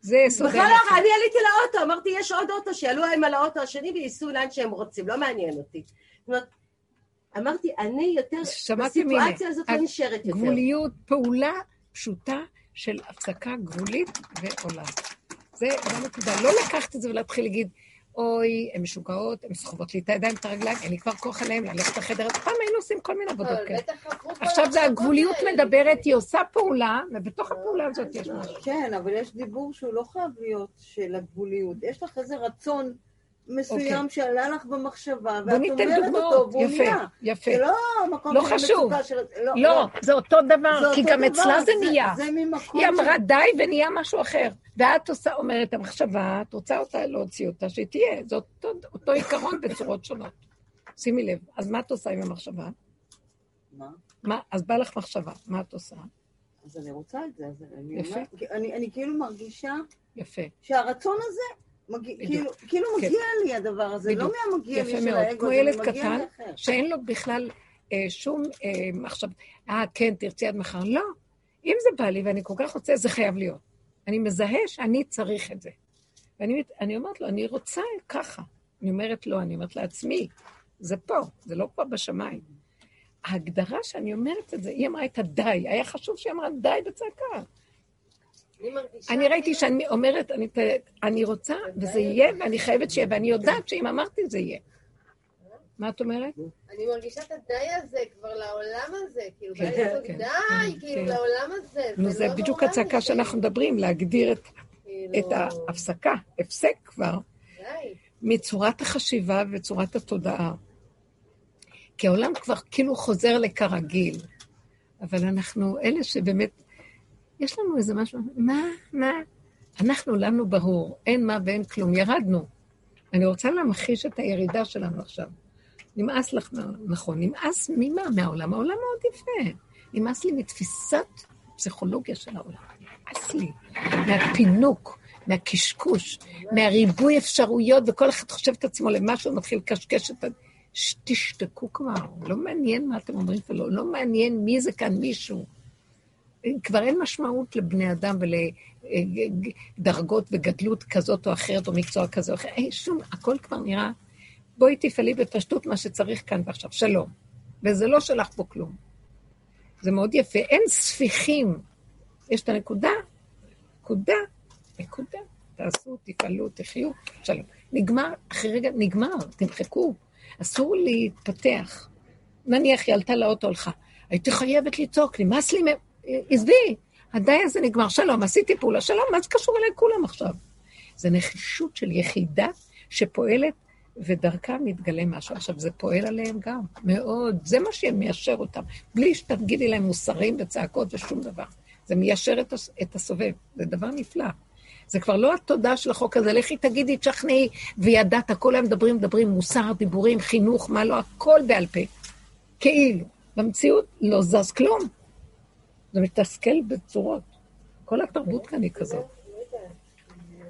Speaker 1: זה יסוד
Speaker 6: בכלל לא, אני עליתי לאוטו, אמרתי, יש עוד אוטו, שיעלו הם על האוטו השני וייסעו לאן שהם רוצים, לא מעניין אותי. זאת אומרת, אמרתי, אני יותר, בסיטואציה הזאת לא נשארת יותר.
Speaker 1: גבוליות, פעולה פשוטה של הפסקה גבולית ועולם. זה הנקודה. לא לקחת את זה ולהתחיל להגיד, אוי, הן משוגעות, הן סוחבות לי את הידיים, את הרגליים, אין לי כבר כוח עליהן, ללכת לחדר. פעם היינו עושים כל מיני עבודות כאלה. עכשיו זה הגבוליות. מדברת, היא עושה פעולה, ובתוך הפעולה הזאת יש משהו.
Speaker 3: כן, אבל יש דיבור שהוא לא חייב להיות של הגבוליות. יש לך איזה רצון מסוים שעלה לך במחשבה,
Speaker 1: אוקיי.
Speaker 3: ואת אומרת
Speaker 1: דוגמאות.
Speaker 3: אותו, והוא
Speaker 1: יפה,
Speaker 3: נהיה.
Speaker 1: יפה.
Speaker 3: זה לא מקום
Speaker 1: לא
Speaker 3: של
Speaker 1: חשוב.
Speaker 3: מצוקה של...
Speaker 1: לא, זה אותו דבר,
Speaker 3: זה
Speaker 1: כי
Speaker 3: אותו
Speaker 1: גם
Speaker 3: דבר,
Speaker 1: אצלה זה נהיה.
Speaker 3: זה ממקום
Speaker 1: היא אמרה די ונהיה משהו אחר. ואת עושה, אומרת, המחשבה, את רוצה אותה, להוציא אותה, שהיא תהיה. זה אותו, אותו עיקרון בצורות שונות. שימי לב, אז מה את עושה עם המחשבה?
Speaker 3: מה?
Speaker 1: מה, אז בא לך מחשבה, מה את עושה?
Speaker 3: אז אני רוצה את זה, אז אני
Speaker 1: יפה.
Speaker 3: כי אני אני כאילו מרגישה
Speaker 1: יפה.
Speaker 3: שהרצון הזה, מגיע-. כאילו- כאילו
Speaker 1: כן.
Speaker 3: מגיע לי הדבר הזה, לא. מהמגיע לי של. האגו,
Speaker 1: כמו
Speaker 3: זה
Speaker 1: ילד
Speaker 3: מגיע
Speaker 1: קטן. שאין לו בכלל אה, שום אה, מחשב, אה, כן, תרצי עד מחר. לא. אם זה בא לי ואני כל כך רוצה, זה חייב להיות. אני מזהה שאני צריך את זה. ואני אומרת לו, אני רוצה ככה. אני אומרת לו, אני אומרת לעצמי, זה פה, זה לא פה בשמיים. ההגדרה שאני אומרת את זה, היא אמרה את הדי, היה חשוב שהיא אמרה די בצעקה.
Speaker 2: אני
Speaker 1: ראיתי
Speaker 2: כאילו-
Speaker 1: שאני אומרת, אני, אני רוצה, וזה יהיה, ואני חייבת שיהיה, ואני יודעת שאם אמרתי זה יהיה. מה את אומרת?
Speaker 2: אני מרגישה את הדי הזה כבר לעולם הזה, כאילו,
Speaker 1: כן, כן,
Speaker 2: די,
Speaker 1: כן,
Speaker 2: כאילו. לעולם הזה.
Speaker 1: נו, זה
Speaker 2: לא
Speaker 1: בדיוק
Speaker 2: נורא
Speaker 1: הצעקה
Speaker 2: זה,
Speaker 1: שאנחנו מדברים, להגדיר את,
Speaker 2: כאילו,
Speaker 1: ההפסקה, הפסק כבר. מצורת החשיבה וצורת התודעה. כי העולם כבר כאילו חוזר לכרגיל, אבל אנחנו אלה שבאמת, יש לנו איזה משהו, מה, מה? אנחנו, לנו ברור, אין מה ואין כלום, ירדנו. אני רוצה להמחיש את הירידה שלנו עכשיו. נמאס לך, נכון, נמאס ממה? מהעולם. העולם מאוד יפה. נמאס לי מתפיסת פסיכולוגיה של העולם. נמאס לי מהפינוק, מהקשקוש, מהריבוי אפשרויות, וכל אחד חושב את עצמו למשהו, מתחיל לקשקש את ה... ש- תשתקו כבר, לא מעניין מה אתם אומרים ולא, לא מעניין מי זה כאן מישהו. כבר אין משמעות לבני אדם ולדרגות וגדלות כזאת או אחרת, או מקצוע כזה או אחר. אין שום, הכל כבר נראה, בואי תפעלי בפשטות מה שצריך כאן ועכשיו, שלום. וזה לא שלח פה כלום. זה מאוד יפה. אין ספיחים. יש את הנקודה, נקודה, נקודה. תעשו, תפעלו, תחיו, שלום. נגמר, אחרי רגע, נגמר, תמחקו. אסור להתפתח. נניח היא עלתה לאוטו, הלכה. הייתי חייבת לצעוק, נמאס לי, מ- עזבי, הדי הזה נגמר, שלום, עשיתי פעולה, שלום, מה זה קשור אליי כולם עכשיו? זה נחישות של יחידה שפועלת, ודרכה מתגלה משהו. עכשיו, זה פועל עליהם גם, מאוד, זה מה שמיישר אותם, בלי שתגידי להם מוסרים וצעקות ושום דבר. זה מיישר את, את הסובב, זה דבר נפלא. זה כבר לא התודה של החוק הזה, לכי תגידי, תשכנעי, וידעת, כל היום מדברים, מדברים, מוסר, דיבורים, חינוך, מה לא, הכל בעל פה. כאילו. במציאות לא זז כלום. זה מתסכל בצורות. כל התרבות כאן היא כזאת.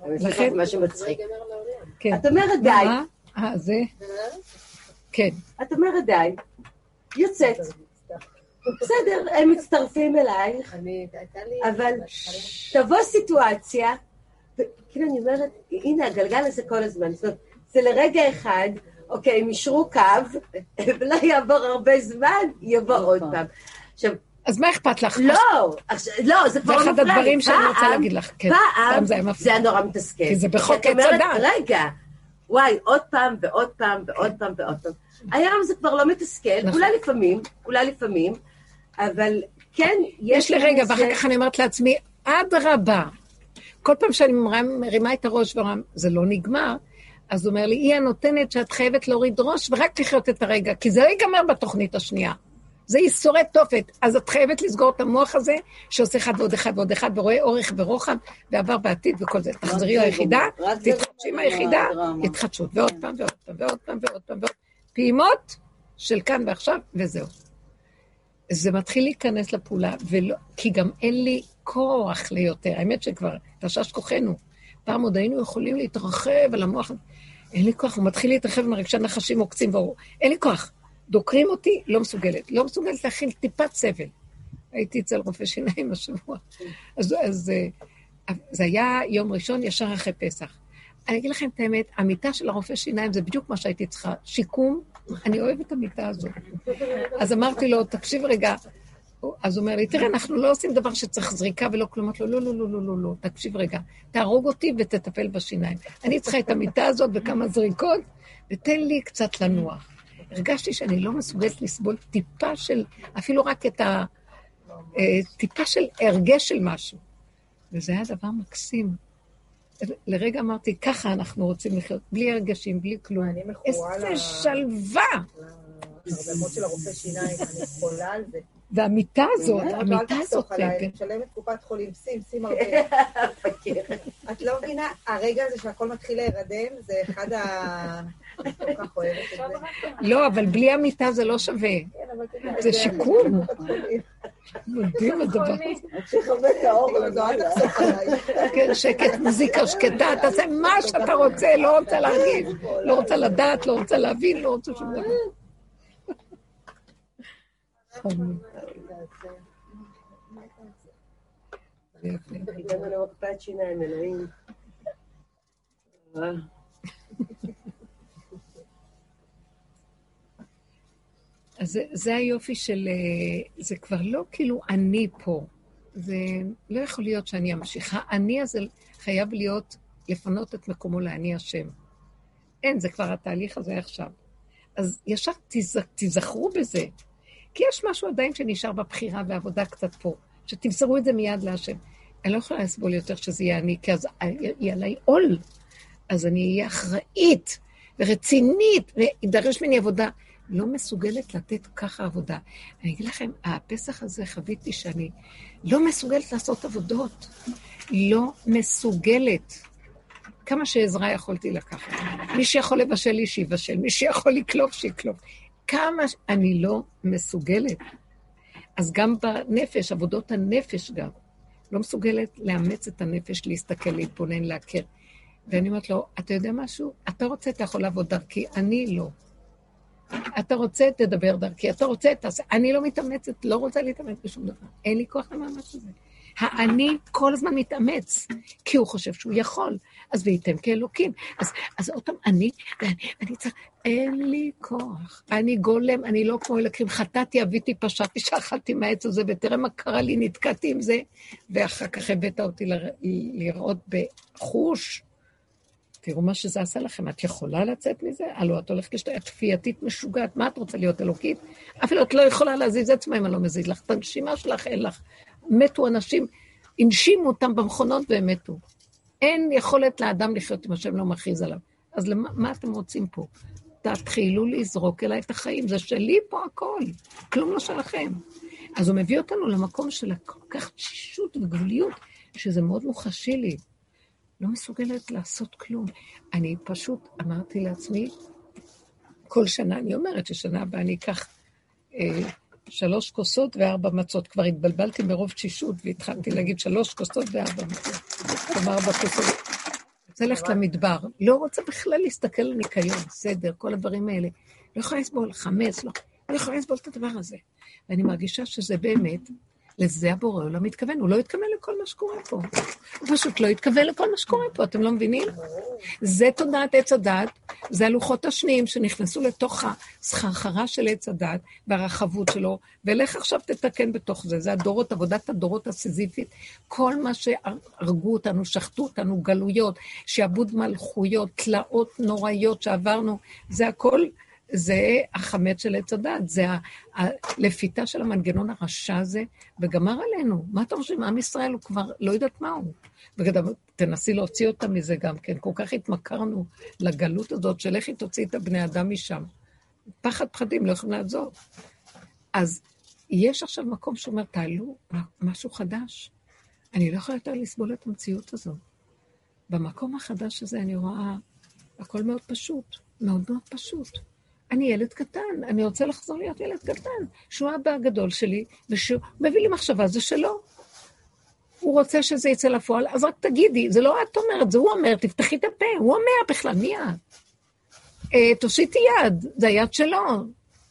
Speaker 6: לכן, מה שמצחיק.
Speaker 1: כן.
Speaker 6: את אומרת די?
Speaker 1: אה, זה? כן.
Speaker 6: את אומרת די, יוצאת. בסדר, הם מצטרפים אלייך. אבל תבוא סיטואציה, וכאילו אני אומרת, הנה הגלגל הזה כל הזמן, זאת אומרת, זה לרגע אחד, אוקיי, הם אישרו קו, ולא יעבור הרבה זמן, יבוא עוד.
Speaker 3: פעם.
Speaker 6: עכשיו,
Speaker 1: אז מה אכפת לך?
Speaker 6: לא, לא, זה כבר
Speaker 1: זה אחד
Speaker 6: מפריע לי.
Speaker 1: הדברים שאני רוצה להגיד לך. כן,
Speaker 6: פעם
Speaker 1: זה היה
Speaker 6: זה נורא מתסכל.
Speaker 1: כי זה בחוק עץ הדת.
Speaker 6: רגע, וואי, עוד פעם ועוד פעם ועוד פעם ועוד פעם. היום זה כבר לא מתסכל,
Speaker 1: נכון.
Speaker 6: אולי לפעמים, אולי לפעמים, אבל כן,
Speaker 1: יש לי רגע, ואחר כך אני אומרת לעצמי, אדרבה. כל פעם שאני מרימה- מרימה את הראש ואומרה, זה לא נגמר, אז הוא אומר לי, היא הנותנת שאת חייבת להוריד ראש ורק לחיות את הרגע, כי זה לא ייגמר בתוכנית השנייה. זה ייסורי תופת. אז את חייבת לסגור את המוח הזה, שעושה אחד ועוד אחד ועוד אחד, ורואה אורך ורוחב, ועבר בעתיד וכל זה. תחזרי
Speaker 3: זה
Speaker 1: ליחידה,
Speaker 3: זה
Speaker 1: תתחדשי עם היחידה. התחדשות, ועוד פעם ועוד פעם ועוד פעם ועוד פעם ועוד פעימות של כאן ועכשיו, וזהו. זה מתחיל להיכנס לפעולה, ולא, כי גם אין לי כוח ליותר. האמת שכבר תשש כוחנו. פעם עוד היינו יכולים להתרחב על המוח. אין לי כוח, הוא מתחיל להתרחב עם הרגשי נחשים עוקצים ואור. אין לי כוח. דוקרים אותי, לא מסוגלת. לא מסוגלת להכיל טיפת סבל. הייתי אצל רופא שיניים השבוע. אז, אז אה, זה היה יום ראשון, ישר אחרי פסח. אני אגיד לכם את האמת, המיטה של הרופא שיניים זה בדיוק מה שהייתי צריכה. שיקום, אני אוהבת את המיטה הזאת. אז אמרתי לו, תקשיב רגע. אז הוא אומר לי, תראה, אנחנו לא עושים דבר שצריך זריקה ולא כלום. אמרתי לו, לא, לא, לא, לא, לא, לא, תקשיב רגע, תהרוג אותי ותטפל בשיניים. אני צריכה את המיטה הזאת וכמה זריקות, ותן לי קצת לנוח. הרגשתי שאני לא מסוגלת לסבול טיפה של, אפילו רק את ה... אה, טיפה של הרגש של משהו. וזה היה דבר מקסים. לרגע אמרתי, ככה אנחנו רוצים לחיות, בלי הרגשים, בלי כלום.
Speaker 5: אני מכורה
Speaker 1: איזה
Speaker 5: ל-
Speaker 1: שלווה!
Speaker 5: להרדמות של הרופא שיניים, אני חולה על זה.
Speaker 1: והמיטה הזאת, המיטה הזאת, כן.
Speaker 5: אני משלמת קופת חולים, שים, שים הרבה. את לא מבינה, הרגע הזה שהכל מתחיל להירדם, זה אחד ה...
Speaker 1: לא, אבל בלי המיטה זה לא שווה. זה שיקום. מדהים הדבר הזה.
Speaker 3: רק שיכבה את האור
Speaker 5: אל תחסוך עליי.
Speaker 1: כן, שקט, מוזיקה שקטה, תעשה מה שאתה רוצה, לא רוצה להרגיש, לא רוצה לדעת, לא רוצה להבין, לא רוצה שום דבר.
Speaker 6: הגענו למרפאת שיניים, אלוהים.
Speaker 1: אז זה, זה היופי של... אה, זה כבר לא כאילו אני פה. זה לא יכול להיות שאני המשיכה. אני הזה חייב להיות, לפנות את מקומו לאני השם. אין, זה כבר התהליך הזה עכשיו. אז ישר תז, תיזכרו בזה. כי יש משהו עדיין שנשאר בבחירה והעבודה קצת פה, שתמסרו את זה מיד להשם. אני לא יכולה לסבול יותר שזה יהיה אני, כי אז יהיה עליי עול. אז אני אהיה אחראית ורצינית, וידרש ממני עבודה. לא מסוגלת לתת ככה עבודה. אני אגיד לכם, הפסח הזה חוויתי שאני לא מסוגלת לעשות עבודות. לא מסוגלת. כמה שעזרה יכולתי לקחת. מי שיכול לבשל לי, שיבשל. מי שיכול לקלוף, שיקלוף. כמה... ש- אני לא מסוגלת. אז גם בנפש, עבודות הנפש גם. לא מסוגלת לאמץ את הנפש, להסתכל, להתבונן, להכיר. ואני אומרת לו, אתה יודע משהו? אתה רוצה, אתה יכול לעבוד דרכי, אני לא. אתה רוצה, תדבר דרכי, אתה רוצה, תעשה. אני לא מתאמצת, לא רוצה להתאמץ בשום דבר. אין לי כוח למאמץ הזה. האני כל הזמן מתאמץ, כי הוא חושב שהוא יכול. אז וייתם כאלוקים. אז, אז עוד פעם, אני, ואני, אני צריך, אין לי כוח. אני גולם, אני לא כמו אלוקים. חטאתי, אביתי, פשעתי, שאכלתי מהעץ הזה, ותראה מה קרה לי, נתקעתי עם זה, ואחר כך הבאת אותי לר... לראות בחוש. תראו מה שזה עשה לכם, את יכולה לצאת מזה? הלו, את הולכת לשתות, את כפייתית משוגעת, מה את רוצה להיות אלוקית? אפילו את לא יכולה להזיז עצמה אם אני לא מזיז לך, את הנשימה שלך אין לך. מתו אנשים, הנשימו אותם במכונות והם מתו. אין יכולת לאדם לחיות אם השם לא מכריז עליו. אז למה, מה אתם רוצים פה? תתחילו לזרוק אליי את החיים, זה שלי פה הכל, כלום לא שלכם. אז הוא מביא אותנו למקום של כל כך תשישות וגבוליות, שזה מאוד מוחשי לי. לא מסוגלת לעשות כלום. אני פשוט אמרתי לעצמי, כל שנה, אני אומרת ששנה הבאה אני אקח אה, שלוש כוסות וארבע מצות. כבר התבלבלתי מרוב תשישות והתחלתי להגיד שלוש כוסות וארבע מצות. כלומר, ארבע כוסות. רוצה ללכת למדבר, לא רוצה בכלל להסתכל על ניקיון, סדר, כל הדברים האלה. לא יכולה לסבול חמץ, לא, לא יכולה לסבול את הדבר הזה. ואני מרגישה שזה באמת, לזה הבורא עולם מתכוון, הוא לא התכוון לכל מה שקורה פה. הוא פשוט לא התכוון לכל מה שקורה פה, אתם לא מבינים? זה תודעת עץ הדת, זה הלוחות השניים שנכנסו לתוך הסחרחרה של עץ הדת והרחבות שלו, ולך עכשיו תתקן בתוך זה. זה הדורות, עבודת הדורות הסיזיפית. כל מה שהרגו אותנו, שחטו אותנו, גלויות, שעבוד מלכויות, תלאות נוראיות שעברנו, זה הכל זה החמץ של עץ הדת, זה הלפיתה של המנגנון הרשע הזה, וגמר עלינו. מה אתה חושב? עם ישראל הוא כבר לא יודעת מה הוא. וגם תנסי להוציא אותה מזה גם כן. כל כך התמכרנו לגלות הזאת, שלכי תוציא את הבני אדם משם. פחד פחדים, לא יכולים לעזוב. אז יש עכשיו מקום שאומר, תעלו משהו חדש. אני לא יכולה יותר לסבול את המציאות הזו. במקום החדש הזה אני רואה הכל מאוד פשוט, מאוד מאוד פשוט. אני ילד קטן, אני רוצה לחזור להיות ילד קטן, שהוא האבא הגדול שלי, ושהוא מביא לי מחשבה, זה שלו. הוא רוצה שזה יצא לפועל, אז רק תגידי, זה לא את אומרת, זה הוא אומר, תפתחי את הפה, הוא אומר בכלל, מי את? אה, תושיטי יד, זה היד שלו.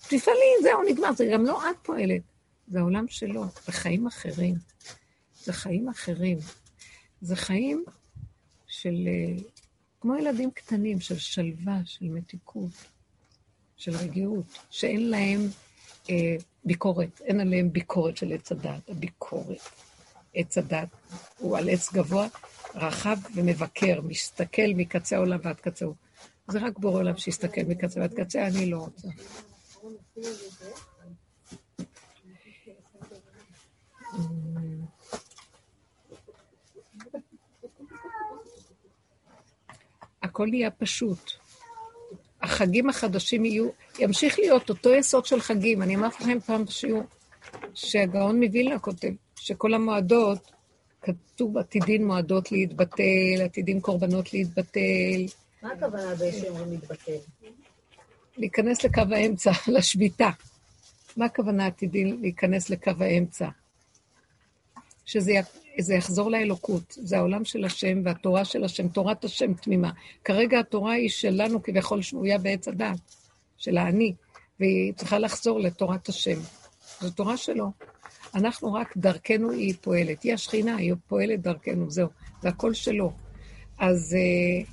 Speaker 1: תפעלי, זהו, נגמר, זה גם לא את פועלת, זה העולם שלו, זה חיים אחרים. זה חיים אחרים. זה חיים של, אה, כמו ילדים קטנים, של שלווה, של מתיקות, של רגיעות, שאין להם אה, ביקורת, אין עליהם ביקורת של עץ הדת, הביקורת. עץ הדת הוא על עץ גבוה, רחב ומבקר, מסתכל מקצה העולם ועד קצהו. זה רק בורא עולם שיסתכל מקצה ועד קצה, אני לא רוצה. הכל נהיה פשוט. החגים החדשים יהיו, ימשיך להיות אותו יסוד של חגים. אני אמרתי לכם פעם בשיעור, שהגאון מווילנה כותב, שכל המועדות, כתוב עתידין מועדות להתבטל, עתידין קורבנות להתבטל.
Speaker 5: מה הכוונה בשאומרים להתבטל?
Speaker 1: להיכנס לקו האמצע, לשביתה. מה הכוונה עתידין להיכנס לקו האמצע? שזה זה יחזור לאלוקות, זה העולם של השם והתורה של השם, תורת השם תמימה. כרגע התורה היא שלנו כביכול שבויה בעץ הדת, של האני, והיא צריכה לחזור לתורת השם. זו תורה שלו. אנחנו רק, דרכנו היא פועלת. היא השכינה, היא פועלת דרכנו, זהו. זה הכל שלו. אז אה,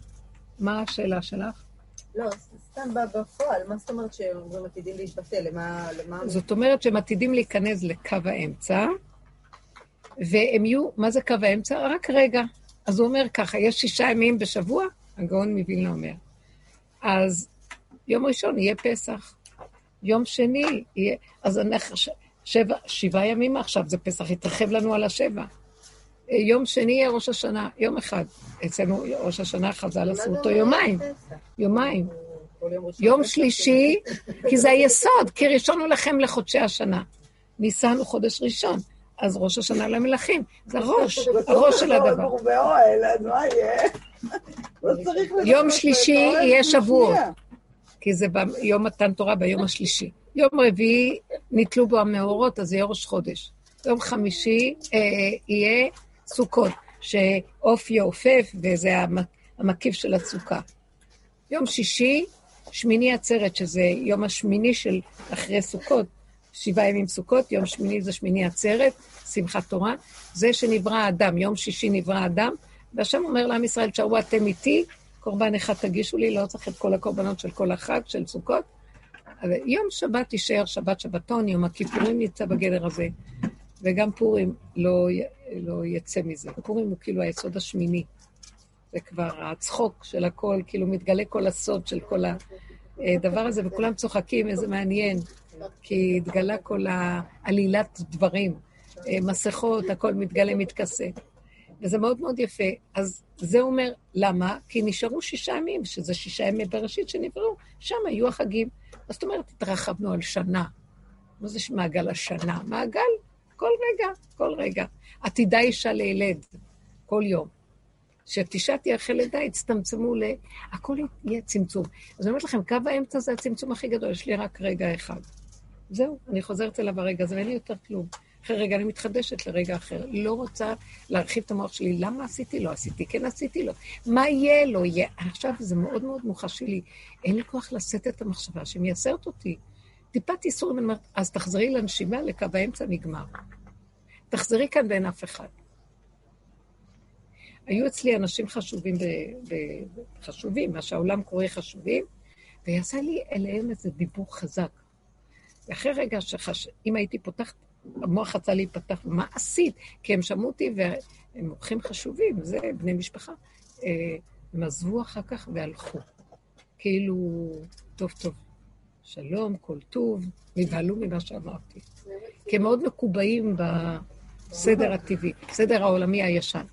Speaker 1: מה השאלה שלך?
Speaker 5: לא, סתם בפועל, מה זאת אומרת שהם עתידים להתבטל? למה... למה...
Speaker 1: זאת אומרת שהם עתידים להיכנס לקו האמצע, והם יהיו, מה זה קו האמצע? רק רגע. אז הוא אומר ככה, יש שישה ימים בשבוע, הגאון מווילנה אומר. אז יום ראשון יהיה פסח, יום שני יהיה, אז אנחנו, שבע, שבעה ימים עכשיו זה פסח, יתרחב לנו על השבע. יום שני יהיה ראש השנה, יום אחד. אצלנו ראש השנה חז"ל עשו אותו יומיים. יומיים. יום שלישי, כי זה היסוד, כי ראשון הוא לכם לחודשי השנה. ניסן הוא חודש ראשון. אז ראש השנה למלכים, זה הראש, הראש של הדבר.
Speaker 3: לא
Speaker 1: יום שלישי יהיה שבועות, כי זה ביום מתן תורה ביום השלישי. יום רביעי נתלו בו המאורות, אז יהיה ראש חודש. יום חמישי אה, יהיה סוכות, שעוף יעופף, וזה המקיף של הסוכה. יום שישי, שמיני עצרת, שזה יום השמיני של אחרי סוכות, שבעה ימים סוכות, יום שמיני זה שמיני עצרת, שמחת תורה, זה שנברא האדם, יום שישי נברא האדם, והשם אומר לעם ישראל, תשארו אתם איתי, קורבן אחד תגישו לי, לא צריך את כל הקורבנות של כל החג, של סוכות. יום שבת יישאר שבת שבתון, יום הכיפורים יצא בגדר הזה, וגם פורים לא, לא יצא מזה. פורים הוא כאילו היסוד השמיני. זה כבר הצחוק של הכל, כאילו מתגלה כל הסוד של כל הדבר הזה, וכולם צוחקים, איזה מעניין. כי התגלה כל העלילת דברים, אה, מסכות, הכל מתגלה, מתכסה. וזה מאוד מאוד יפה. אז זה אומר, למה? כי נשארו שישה ימים, שזה שישה ימי בראשית שנבראו, שם היו החגים. מה זאת אומרת, התרחבנו על שנה. מה זה מעגל השנה? מעגל כל רגע, כל רגע. עתידה אישה לילד, כל יום. כשתשעה תהיה אחרי לידה, יצטמצמו ל... הכל יהיה צמצום. אז אני אומרת לכם, קו האמצע זה הצמצום הכי גדול, יש לי רק רגע אחד. זהו, אני חוזרת אליו הרגע הזה, ואין לי יותר כלום. אחרי רגע אני מתחדשת לרגע אחר. לא רוצה להרחיב את המוח שלי. למה עשיתי? לא עשיתי. כן עשיתי? לא. מה יהיה? לא יהיה. עכשיו זה מאוד מאוד מוחשי לי. אין לי כוח לשאת את המחשבה שמייסרת אותי. טיפת איסור, אני אומרת, אז תחזרי לנשימה, לקו האמצע נגמר. תחזרי כאן ואין אף אחד. היו אצלי אנשים חשובים, ב, ב, חשובים, מה שהעולם קורא חשובים, ויעשה לי אליהם איזה דיבור חזק. ואחרי רגע שחש... אם הייתי פותחת, המוח רצה להיפתח, מה עשית? כי הם שמעו אותי והם אורחים חשובים, זה בני משפחה. אה, הם עזבו אחר כך והלכו. כאילו, טוב, טוב, שלום, כל טוב, נבהלו ממה שאמרתי. כי הם מאוד מקובעים בסדר הטבעי, בסדר העולמי הישן.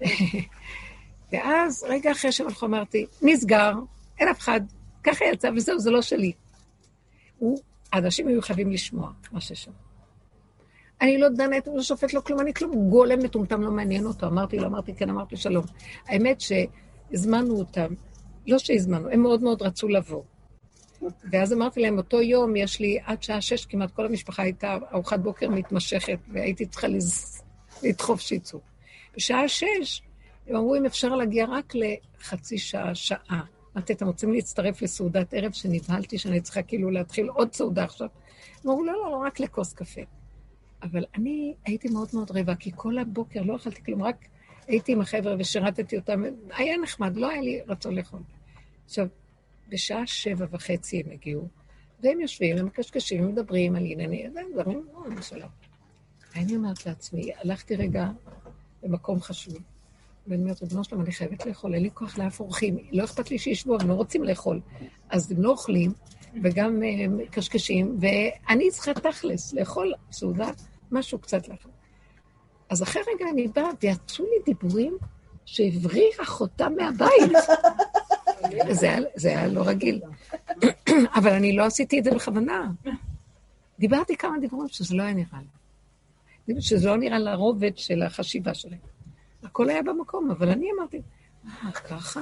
Speaker 1: ואז, רגע אחרי שהם הלכו, אמרתי, נסגר, אין אף אחד, ככה יצא, וזהו, זה לא שלי. הוא האנשים היו חייבים לשמוע מה ששמעו. אני לא דנה, לא שופט, לא כלום, אני כלום, גולם מטומטם לא מעניין אותו. אמרתי לו, אמרתי כן, אמרתי שלום. האמת שהזמנו אותם, לא שהזמנו, הם מאוד מאוד רצו לבוא. ואז אמרתי להם, אותו יום יש לי עד שעה שש, כמעט כל המשפחה הייתה ארוחת בוקר מתמשכת, והייתי צריכה לז... לדחוף שיצאו. בשעה שש, הם אמרו, אם אפשר להגיע רק לחצי שעה, שעה. אמרתי, אתם רוצים להצטרף לסעודת ערב שנבהלתי שאני צריכה כאילו להתחיל עוד סעודה עכשיו? אמרו, לא, לא, לא, רק לכוס קפה. אבל אני הייתי מאוד מאוד רעבה, כי כל הבוקר לא אכלתי כלום, רק הייתי עם החבר'ה ושירתתי אותם. היה נחמד, לא היה לי רצון לאכול. עכשיו, בשעה שבע וחצי הם הגיעו, והם יושבים, הם מקשקשים, הם מדברים על ענייני, דברים, לא, שלום. ואני אומרת לעצמי, הלכתי רגע למקום חשוב, ואני אומרת, ריבונו שלום, אני חייבת לאכול, אין לי כוח לאף אורחים, לא אכפת לי שישבו, הם לא רוצים לאכול. אז הם לא אוכלים, וגם אה, מקשקשים, ואני צריכה תכלס, לאכול סעודה, משהו קצת לאכול. אז אחרי רגע אני באה, ויצאו לי דיבורים שהבריחה חותם מהבית. זה היה, זה היה לא רגיל. אבל אני לא עשיתי את זה בכוונה. דיברתי כמה דיבורים שזה לא היה נראה לי. שזה לא נראה לרובד של החשיבה שלהם. הכל היה במקום, אבל אני אמרתי, אה, ככה?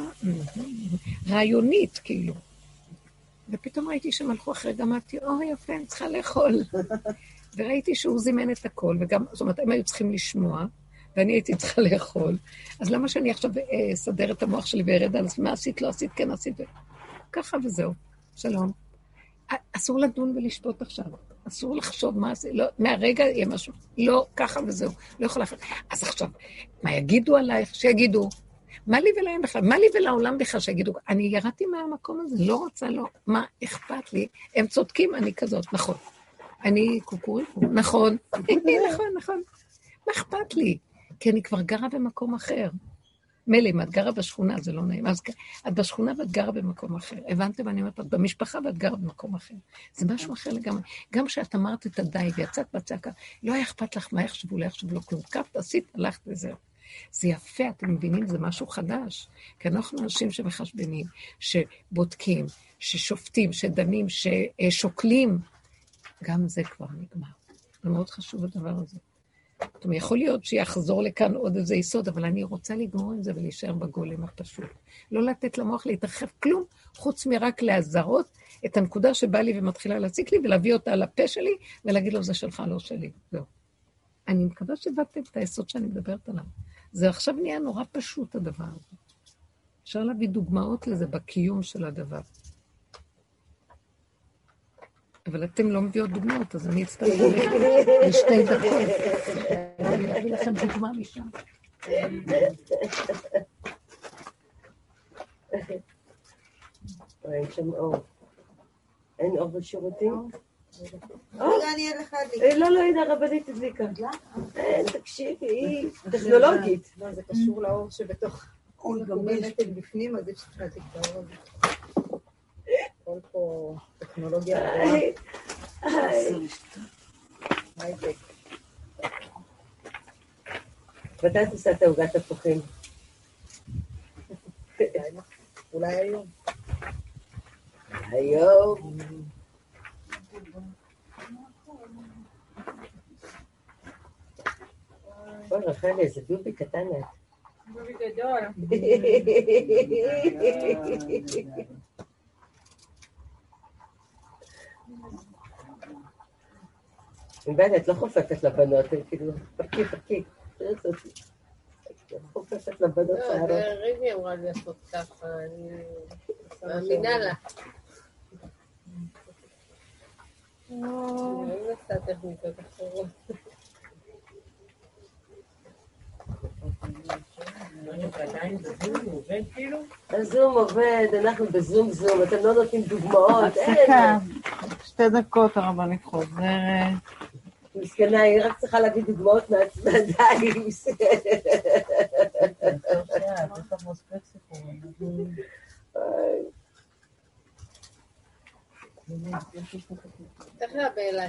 Speaker 1: רעיונית, כאילו. ופתאום ראיתי שהם הלכו אחרי, גם אמרתי, אוי, יפה, אני צריכה לאכול. וראיתי שהוא זימן את הכל, וגם, זאת אומרת, הם היו צריכים לשמוע, ואני הייתי צריכה לאכול. אז למה שאני עכשיו אה, אסדר את המוח שלי וארד על מה עשית, לא עשית, כן עשית? ככה וזהו. שלום. אסור לדון ולשפוט עכשיו. אסור לחשוב מה עשית. לא, מהרגע יהיה משהו. לא, ככה וזהו. לא יכול לעשות. אז עכשיו, מה יגידו עלייך? שיגידו. מה לי ולהם בכלל? מה לי ולעולם בכלל שיגידו? אני ירדתי מהמקום הזה, לא רוצה, לא. מה אכפת לי? הם צודקים, אני כזאת, נכון. אני קוקוריקו, נכון. נכון, נכון. מה אכפת לי? כי אני כבר גרה במקום אחר. מילא, אם את גרה בשכונה, זה לא נעים. אז את בשכונה ואת גרה במקום אחר. הבנתם? אני אומרת, את במשפחה ואת גרה במקום אחר. זה משהו אחר לגמרי. גם כשאת אמרת את הדי ויצאת בצעקה, לא היה אכפת לך מה יחשבו, לא יחשבו לו כלום. קפת, עשית, הלכת וזהו. זה יפה, אתם מבינים? זה משהו חדש. כי אנחנו אנשים שמחשבנים, שבודקים, ששופטים, שדנים, ששוקלים. גם זה כבר נגמר. זה מאוד חשוב הדבר הזה. זאת אומרת, יכול להיות שיחזור לכאן עוד איזה יסוד, אבל אני רוצה לגמור עם זה ולהישאר בגולם הפשוט. לא לתת למוח להתרחב כלום, חוץ מרק להזהרות את הנקודה שבאה לי ומתחילה להציק לי, ולהביא אותה לפה שלי, ולהגיד לו, זה שלך, לא שלי. זהו. אני מקווה שהבנתם את היסוד שאני מדברת עליו. זה עכשיו נהיה נורא פשוט, הדבר הזה. אפשר להביא דוגמאות לזה בקיום של הדבר. אבל אתם לא מביאות דוגמאות, אז אני אצטרך לשתי דקות. אני אביא לכם דוגמה משם.
Speaker 6: אין שם אור. אין אור בשירותים?
Speaker 5: רגע, אני אין לך לי.
Speaker 6: אה, לא, לא, הנה הרבנית הדליקה. אין, תקשיבי, היא טכנולוגית.
Speaker 5: לא, זה קשור לאור שבתוך... אם מקוממת בפנים, אז יש לך להדליק את האור הזה. הכל פה טכנולוגיה גדולה. הייטק.
Speaker 6: מתי את עושה את העוגת הפוחים?
Speaker 5: אולי היום.
Speaker 6: היום. אוי, רחלי, איזה דובי קטן את.
Speaker 5: דובי גדול.
Speaker 6: את לא חופפת לבנות, הם כאילו, פרקי, פרקי. חופפת לבנות שערות.
Speaker 7: ריבי אמרה לי לעשות ככה, אני מאמינה לה. אחרות.
Speaker 6: הזום עובד, אנחנו בזום זום, אתם לא נותנים דוגמאות, אין.
Speaker 2: שתי דקות הרבנית חוזרת.
Speaker 6: מסכנה, היא רק צריכה להביא דוגמאות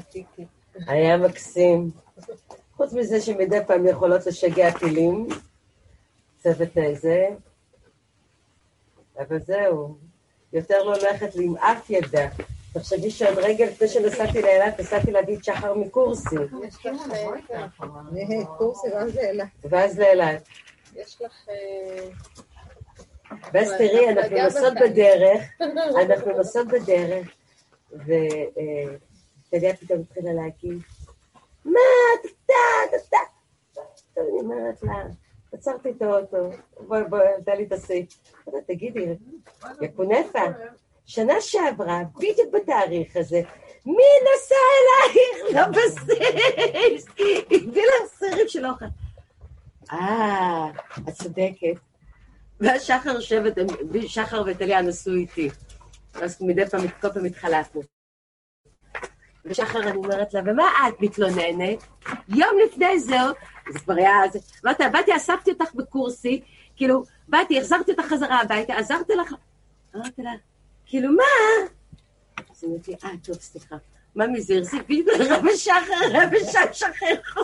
Speaker 7: תיקי.
Speaker 6: היה מקסים. חוץ מזה שמדי פעם יכולות לשגע טילים, צוות זה, אבל זהו, יותר לא הולכת לי עם אף ידה. תחשבי שעוד רגע לפני שנסעתי לאילת, נסעתי להביא את שחר מקורסי,
Speaker 7: לך... אה,
Speaker 5: קורסי, ואז
Speaker 6: לאילת.
Speaker 7: יש לך... אה,
Speaker 6: ואז תראי, אנחנו נוסעות בדרך, אנחנו נוסעות בדרך, וטליה פתאום התחילה להגיד, מה, אתה, אתה, אתה. אני אומרת לה, עצרתי את האוטו, בואי, בואי, תן לי את הסעיף. תגידי, יא קונפה, שנה שעברה, בדיוק בתאריך הזה, מי נסע אלייך לבסיס? הביא לך סרט של אוכל. אה, את צודקת. ואז שחר יושבת, שחר וטליה נסעו איתי. אז מדי פעם, כל פעם התחלפנו. ושחר אני אומרת לה, ומה את מתלוננת? יום לפני זה, זה כבר היה, אמרתי לה, באתי, אספתי אותך בקורסי, כאילו, באתי, החזרתי אותך חזרה הביתה, עזרתי לך, אמרתי לה, כאילו, מה? אז היא אומרת לי, אה, טוב, סליחה. מה מזה, החזיק בדיוק לרבע שחר, רבע שחר שכחו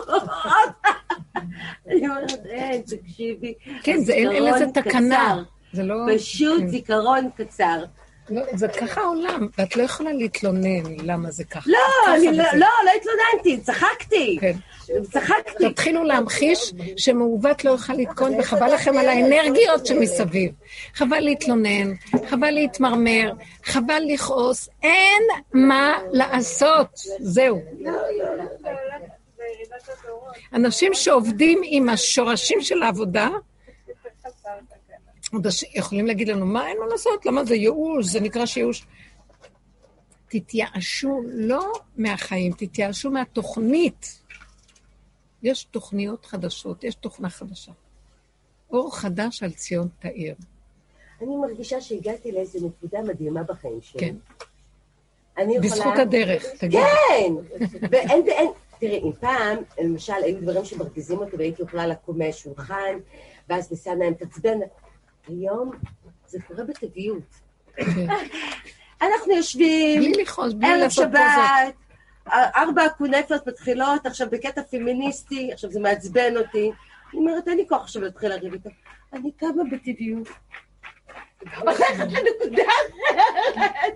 Speaker 6: אני אומרת, אין, תקשיבי.
Speaker 1: כן, זה אין לזה תקנה. זה לא...
Speaker 6: פשוט
Speaker 1: כן.
Speaker 6: זיכרון קצר.
Speaker 1: לא, זה ככה העולם, ואת לא יכולה להתלונן למה זה ככה.
Speaker 6: לא, אני לא. לא, לא התלוננתי, צחקתי.
Speaker 1: כן.
Speaker 6: צחקתי.
Speaker 1: תתחילו להמחיש שמעוות לא יוכל לתקון, וחבל לכם על האנרגיות שמסביב. חבל להתלונן, חבל להתמרמר, חבל לכעוס, אין מה לעשות. זהו. אנשים שעובדים עם השורשים של העבודה, יכולים להגיד לנו, מה אין מה לעשות? למה זה ייאוש? זה נקרא שייאוש. תתייאשו לא מהחיים, תתייאשו מהתוכנית. יש תוכניות חדשות, יש תוכנה חדשה. אור חדש על ציון תאיר.
Speaker 6: אני מרגישה שהגעתי לאיזו נקודה מדהימה בחיים שלי.
Speaker 1: כן.
Speaker 6: אני יכולה...
Speaker 1: בזכות הדרך, תגיד.
Speaker 6: כן! ואין, ואין, תראי, אם פעם, למשל, היו דברים שמרגיזים אותי והייתי יכולה לקום מהשולחן, ואז ניסנה הם תעצבן. היום זה קורה בטבעיות.
Speaker 1: כן.
Speaker 6: אנחנו יושבים, ערב. שבת, ארבע הקונפות מתחילות עכשיו בקטע פמיניסטי, עכשיו זה מעצבן אותי. אני אומרת, אין לי כוח עכשיו להתחיל לריב איתו. אני קמה בטבעיות. הולכת לנקודה אחרת.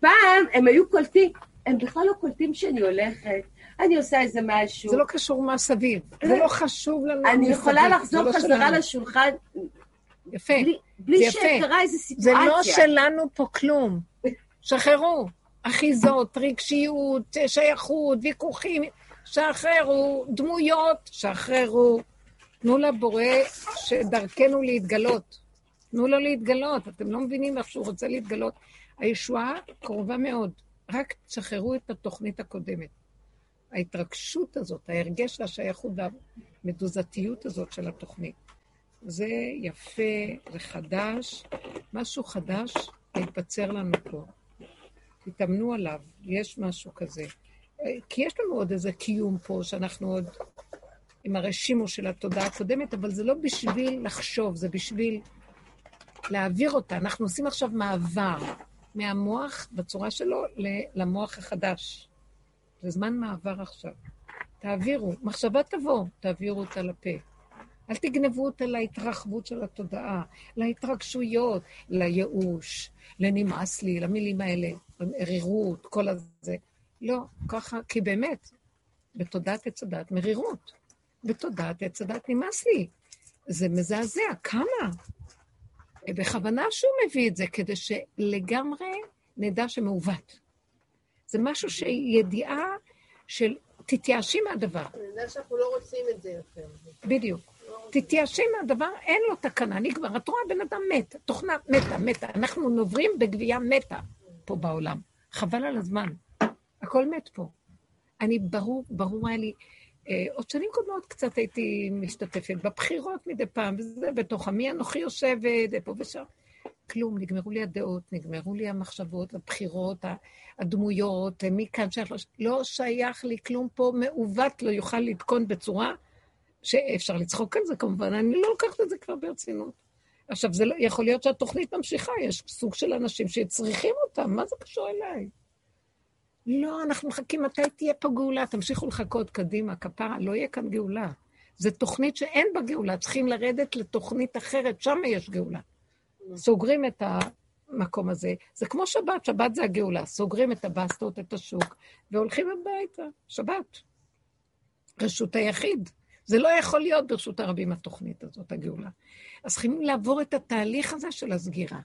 Speaker 6: פעם הם היו קולטים, הם בכלל לא קולטים שאני הולכת, אני עושה איזה משהו.
Speaker 1: זה לא קשור מה סביב. זה לא חשוב לנו.
Speaker 6: אני יכולה
Speaker 1: זה
Speaker 6: לחזור
Speaker 1: לא
Speaker 6: חזרה. לשולחן
Speaker 1: יפה.
Speaker 6: בלי-
Speaker 1: זה.
Speaker 6: שקרה איזה
Speaker 1: זה
Speaker 6: סיטואציה.
Speaker 1: לא שלנו פה כלום. שחררו. אחיזות, רגשיות, שייכות, ויכוחים. שחררו. דמויות, שחררו. תנו לבורא שדרכנו להתגלות. תנו לו להתגלות. אתם לא מבינים איך שהוא רוצה להתגלות. הישועה קרובה מאוד. רק תשחררו את התוכנית הקודמת. ההתרגשות הזאת, ההרגש של השייכות והמדוזתיות הזאת של התוכנית. זה יפה, זה חדש, משהו חדש מתבצר לנו פה. תתאמנו עליו, יש משהו כזה. כי יש לנו עוד איזה קיום פה, שאנחנו עוד עם הרשימו של התודעה הקודמת, אבל זה לא בשביל לחשוב, זה בשביל להעביר אותה. אנחנו עושים עכשיו מעבר מהמוח בצורה שלו למוח החדש. זה זמן מעבר עכשיו. תעבירו, מחשבה תבוא, תעבירו אותה לפה. אל תגנבו אותה להתרחבות של התודעה, להתרגשויות, לייאוש, לנמאס לי, למילים האלה, מרירות, כל הזה. לא, ככה, כי באמת, בתודעת עץ הדת מרירות. בתודעת עץ הדת נמאס לי. זה מזעזע, כמה? בכוונה שהוא מביא את זה, כדי שלגמרי נדע שמעוות. זה משהו שידיעה של תתייאשי מהדבר.
Speaker 7: יודעת שאנחנו לא רוצים את זה יותר.
Speaker 1: בדיוק. תתייאשי מהדבר, אין לו תקנה, נגמר. את רואה, בן אדם מת, תוכנה מתה, מתה. אנחנו נוברים בגבייה מתה פה בעולם. חבל על הזמן. הכל מת פה. אני, ברור, ברור היה לי, אה, עוד שנים קודמות קצת הייתי משתתפת בבחירות מדי פעם, וזה בתוך עמי אנוכי יושבת, פה ושם. כלום, נגמרו לי הדעות, נגמרו לי המחשבות, הבחירות, הדמויות, מי כאן שייך, לא, לא שייך לי כלום פה, מעוות לא יוכל לתקון בצורה שאפשר לצחוק על זה כמובן, אני לא לוקחת את זה כבר ברצינות. עכשיו, זה לא, יכול להיות שהתוכנית ממשיכה, יש סוג של אנשים שצריכים אותם, מה זה קשור אליי? לא, אנחנו מחכים, מתי תהיה פה גאולה? תמשיכו לחכות קדימה, כפרה, לא יהיה כאן גאולה. זו תוכנית שאין בה גאולה, צריכים לרדת לתוכנית אחרת, שם יש גאולה. סוגרים את המקום הזה. זה כמו שבת, שבת זה הגאולה. סוגרים את הבסטות, את השוק, והולכים הביתה. שבת. רשות היחיד. זה לא יכול להיות ברשות הרבים התוכנית הזאת, הגאולה. אז צריכים לעבור את התהליך הזה של הסגירה.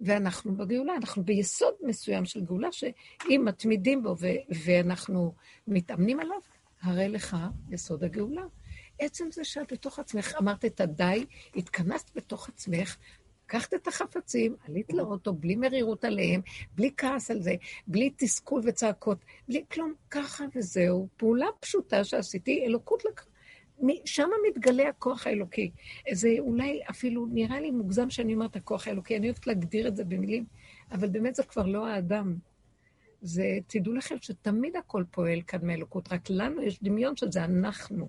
Speaker 1: ואנחנו בגאולה, אנחנו ביסוד מסוים של גאולה, שאם מתמידים בו ו- ואנחנו מתאמנים עליו, הרי לך יסוד הגאולה. עצם זה שאת בתוך עצמך אמרת את הדי, התכנסת בתוך עצמך, לקחת את החפצים, עלית לאוטו בלי מרירות עליהם, בלי כעס על זה, בלי תסכול וצעקות, בלי כלום, ככה וזהו. פעולה פשוטה שעשיתי, אלוקות לקחה. שם מתגלה הכוח האלוקי. זה אולי אפילו נראה לי מוגזם שאני אומרת הכוח האלוקי, אני אוהבת להגדיר את זה במילים, אבל באמת זה כבר לא האדם. זה, תדעו לכם שתמיד הכל פועל כאן מאלוקות, רק לנו יש דמיון שזה אנחנו.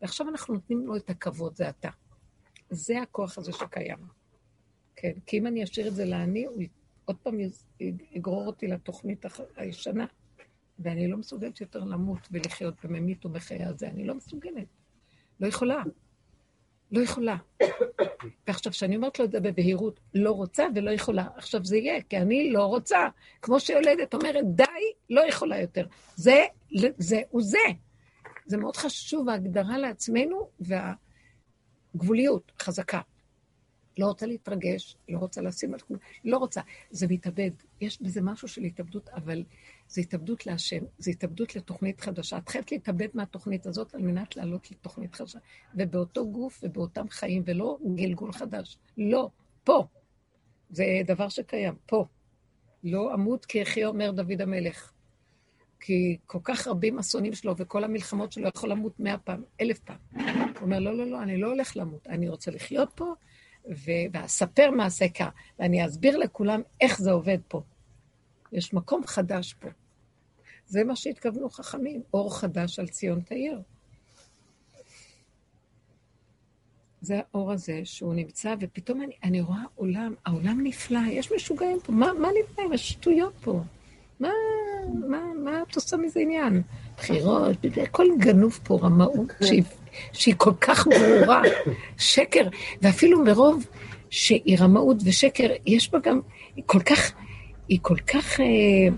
Speaker 1: ועכשיו אנחנו נותנים לו את הכבוד, זה אתה. זה הכוח הזה שקיים. כן, כי אם אני אשאיר את זה לעני, הוא עוד פעם יגרור אותי לתוכנית הישנה, ואני לא מסוגלת יותר למות ולחיות בממית ומחיה הזה, אני לא מסוגלת. לא יכולה. לא יכולה. ועכשיו, כשאני אומרת לו את זה בבהירות, לא רוצה ולא יכולה, עכשיו זה יהיה, כי אני לא רוצה. כמו שיולדת אומרת, די, לא יכולה יותר. זה, זה הוא זה. זה מאוד חשוב, ההגדרה לעצמנו והגבוליות חזקה. לא רוצה להתרגש, לא רוצה לשים על כלום, לא רוצה. זה מתאבד. יש בזה משהו של התאבדות, אבל זה התאבדות להשם, זה התאבדות לתוכנית חדשה. את חייבת להתאבד מהתוכנית הזאת על מנת לעלות לתוכנית חדשה. ובאותו גוף ובאותם חיים, ולא גלגול חדש. לא, פה. זה דבר שקיים, פה. לא אמות כי יחיה אומר דוד המלך. כי כל כך רבים אסונים שלו וכל המלחמות שלו יכול למות מאה פעם, אלף פעם. הוא אומר, לא, לא, לא, אני לא הולך למות, אני רוצה לחיות פה, ואספר קר, ואני אסביר לכולם איך זה עובד פה. יש מקום חדש פה. זה מה שהתכוונו חכמים, אור חדש על ציון תאיר. זה האור הזה שהוא נמצא, ופתאום אני, אני רואה עולם, העולם נפלא, יש משוגעים פה, מה, מה נפלא? יש שטויות פה. מה, מה, מה את עושה מזה עניין? בחירות, הכל גנוב פה, רמאות, שהיא, שהיא כל כך ברורה, שקר, ואפילו מרוב שהיא רמאות ושקר, יש בה גם, היא כל כך, היא כל כך אה,